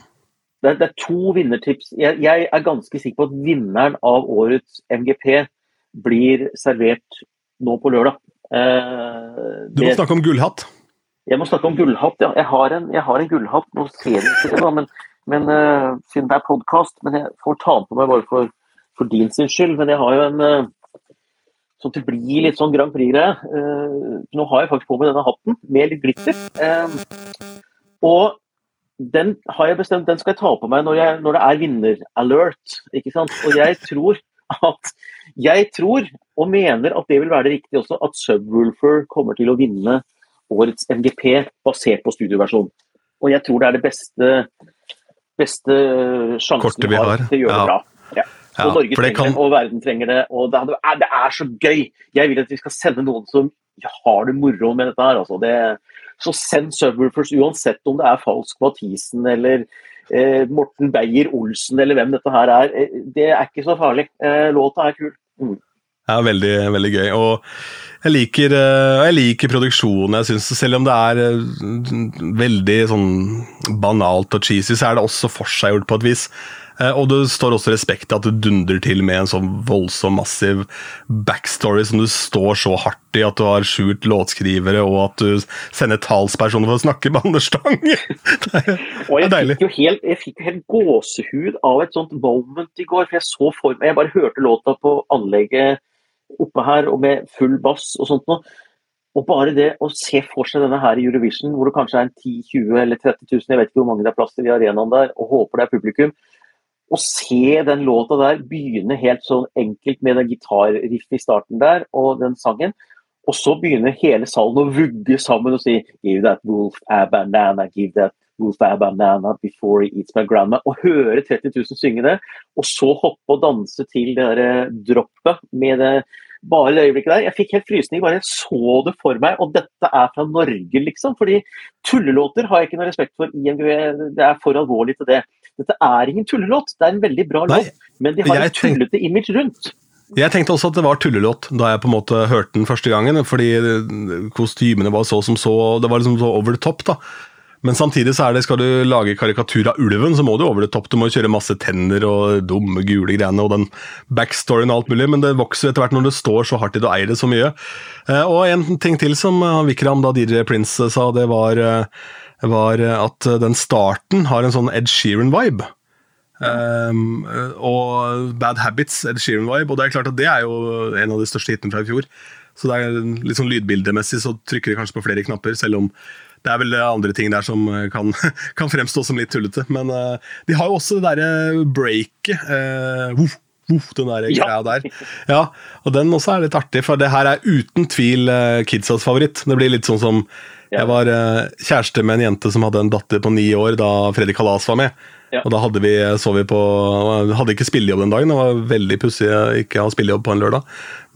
Det er, det er to vinnertips. Jeg, jeg, er ganske sikker på at vinneren av årets MGP blir servert nå på lørdag. Eh, du må det, snakke om gullhatt. Jeg må snakke om gullhatt, ja. Jeg har en, jeg har en gullhatt. Nå ser jeg ikke det, men men uh, siden det er podkast, men jeg får ta den på meg bare for, for din sin skyld. Men jeg har jo en Sånn til det blir litt sånn Grand Prix-greie. Uh, nå har jeg faktisk på meg denne hatten med litt glitter. og den har jeg bestemt, den skal jeg ta på meg når, jeg, når det er vinner-alert. ikke sant? Og jeg tror at Jeg tror, og mener at det vil være det riktige også, at Subwoolfer kommer til å vinne årets MGP basert på studioversjon. Og jeg tror det er det beste beste sjansen vi har, til å gjøre ja. det bra. Ja. Og Norge trenger kan... det, og verden trenger det. Og det, er, det, er, så gøy! Jeg vil at vi skal sende noen som har det moro med dette her. Altså. Det, så send Subwoolfers, uansett om det er Falsk Mathisen eller eh, Morten Beyer-Olsen eller hvem dette her er. Eh, det er ikke så farlig. Eh, låta er kul. Mm. Ja, veldig, veldig gøy. Og jeg liker, eh, jeg liker produksjonen. Jeg synes, Selv om det er eh, veldig sånn banalt og cheesy, så er det også forseggjort på et vis. Eh, og det står også respekt til at du dundrer til med en sånn voldsom, massiv backstory som du står så hardt i, at du har skjult låtskrivere, og at du sender talspersoner for å snakke med Anders Stang. det er, og jeg Fikk jo helt, jeg fikk jo helt gåsehud av et sånt moment i går. for Jeg så for meg, jeg bare hørte låta på anlegget oppe her og med full bass og sånt noe. Og bare det å se for seg denne her i Eurovision, hvor det kanskje er en 10 20 eller 30 000, jeg vet ikke hvor mange det er plass til i arenaen der, og håper det er publikum. Å se den låta der begynne helt sånn enkelt med den gitarriffet i starten der, og den sangen. Og så begynner hele salen å vugge sammen og si Give that wolf a banana, give that wolf a banana before he eats my grandma. Og høre 30 000 synge det, og så hoppe og danse til det der droppet med det bare det øyeblikket der. Jeg fikk helt frysning bare jeg så det for meg, og dette er fra Norge, liksom. Fordi tullelåter har jeg ikke noe respekt for Det er for alvorlig til det. Dette er ingen tullelåt, det er en veldig bra Nei, låt, men de har et tullete image rundt. Jeg tenkte også at det var tullelåt da jeg på en måte hørte den første gangen, fordi kostymene var så som så, det var liksom så over the top. da. Men samtidig så er det, skal du lage karikatur av ulven, så må du over det topp. Du må kjøre masse tenner og dumme, gule greiene og den backstoryen og alt mulig, men det vokser etter hvert når det står så hardt i det og eier det så mye. Eh, og en ting til som Vikram da DJ Prince sa, det var, eh, var at den starten har en sånn Ed Sheeran-vibe. Um, og Bad Habits, Ed Sheeran-vibe. Og det er klart at det er jo en av de største hitene fra i fjor. Så det er litt sånn lydbildemessig så trykker de kanskje på flere knapper, selv om det er vel andre ting der som eh, kan, kan fremstå som litt tullete. Men uh, de har jo også det derre breaket. Uh, uh, den der ja. greia der. Ja, og den også er litt artig, for det her er uten tvil uh, kidsas favoritt. Det blir litt sånn som. Jeg var kjæreste med en jente som hadde en datter på ni år da Freddy Kalas var med. Ja. Og da hadde vi, så vi på Hadde ikke spillejobb den dagen, det var veldig pussig å ikke ha spillejobb på en lørdag.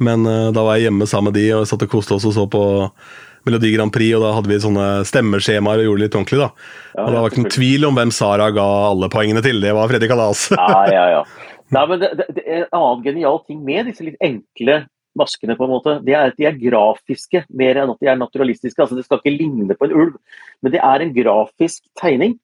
Men da var jeg hjemme sammen med de og satt og koste oss og så på Melodi Grand Prix, og da hadde vi sånne stemmeskjemaer og gjorde det litt ordentlig. da. Ja, og Det var ikke noen tvil om hvem Sara ga alle poengene til, det var Freddy Kalas. ja, ja, ja. Nei, men det, det, det, er En annen genial ting med disse litt enkle maskene, på en måte, det er at de er grafiske mer enn at de er naturalistiske. altså Det skal ikke ligne på en ulv, men det er en grafisk tegning.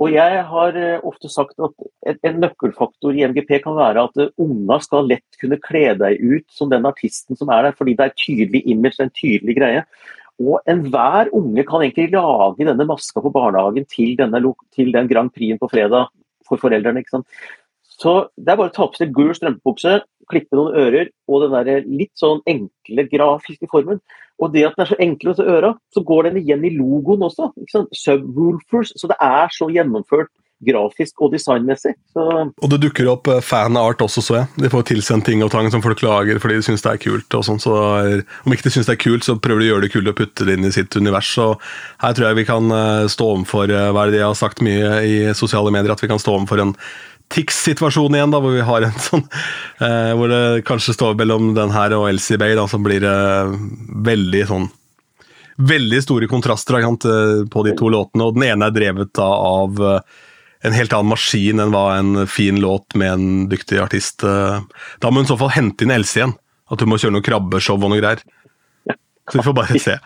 Og jeg har eh, ofte sagt at en nøkkelfaktor i MGP kan være at eh, unga skal lett kunne kle deg ut som den artisten som er der, fordi det er tydelig image, en tydelig greie. Og enhver unge kan egentlig lage denne maska på barnehagen til, denne, til den Grand Prix på fredag for foreldrene. Så det er bare å ta på seg gul strømpebukse, klippe noen ører og den der litt sånn enkle grafiske formen. Og det at den er så enkel å øra, så går den igjen i logoen også. Subwoolfers. Så det er så gjennomført grafisk og designmessig. Så Og det dukker opp eh, fanart også, så jeg. De får tilsendt ting og tang som folk lager fordi de syns det er kult. og sånn, så Om ikke de syns det er kult, så prøver de å gjøre det kult og putte det inn i sitt univers. så Her tror jeg vi kan eh, stå overfor eh, hva er det de har sagt mye i sosiale medier, at vi kan stå overfor en Tix-situasjon igjen, da, hvor vi har en sånn eh, Hvor det kanskje står mellom den her og Elsie Bay, da, som blir eh, veldig sånn Veldig store kontraster sant, på de to låtene, og den ene er drevet da, av en helt annen maskin enn hva en fin låt med en dyktig artist Da må hun i så fall hente inn Else igjen. At hun må kjøre noe krabbeshow og noe greier. Så vi får bare se.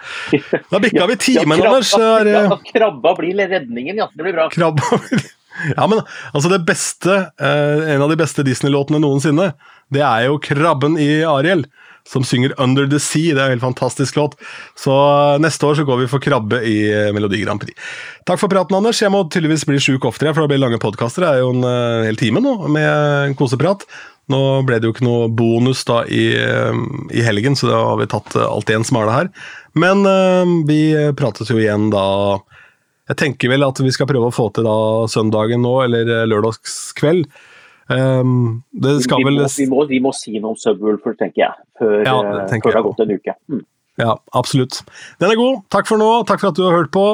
Da bikka vi timen, ja, Anders. krabba, ja, krabba blir redningen, ja. Det blir bra. Krabba Ja, men altså det beste, eh, En av de beste Disney-låtene noensinne, det er jo 'Krabben i Ariel', som synger 'Under the Sea'. Det er en helt fantastisk låt. Så eh, neste år så går vi for krabbe i eh, Melodi Grand Prix. Takk for praten, Anders. Jeg må tydeligvis bli sjuk oftere, for det blir lange podkaster. Det er jo en hel time nå med koseprat. Nå ble det jo ikke noe bonus da i, i helgen, så da har vi tatt alt i en smale her. Men vi prates jo igjen da jeg tenker vel at vi skal prøve å få til da søndagen nå, eller lørdagskveld. Um, det skal vi, vel må, vi, må, vi må si noe om Subwoolfer, tenker jeg, før, Ja, eh, det tenker før det har gått en uke. Mm. Ja, absolutt. Den er god. Takk for nå. Takk for at du har hørt på.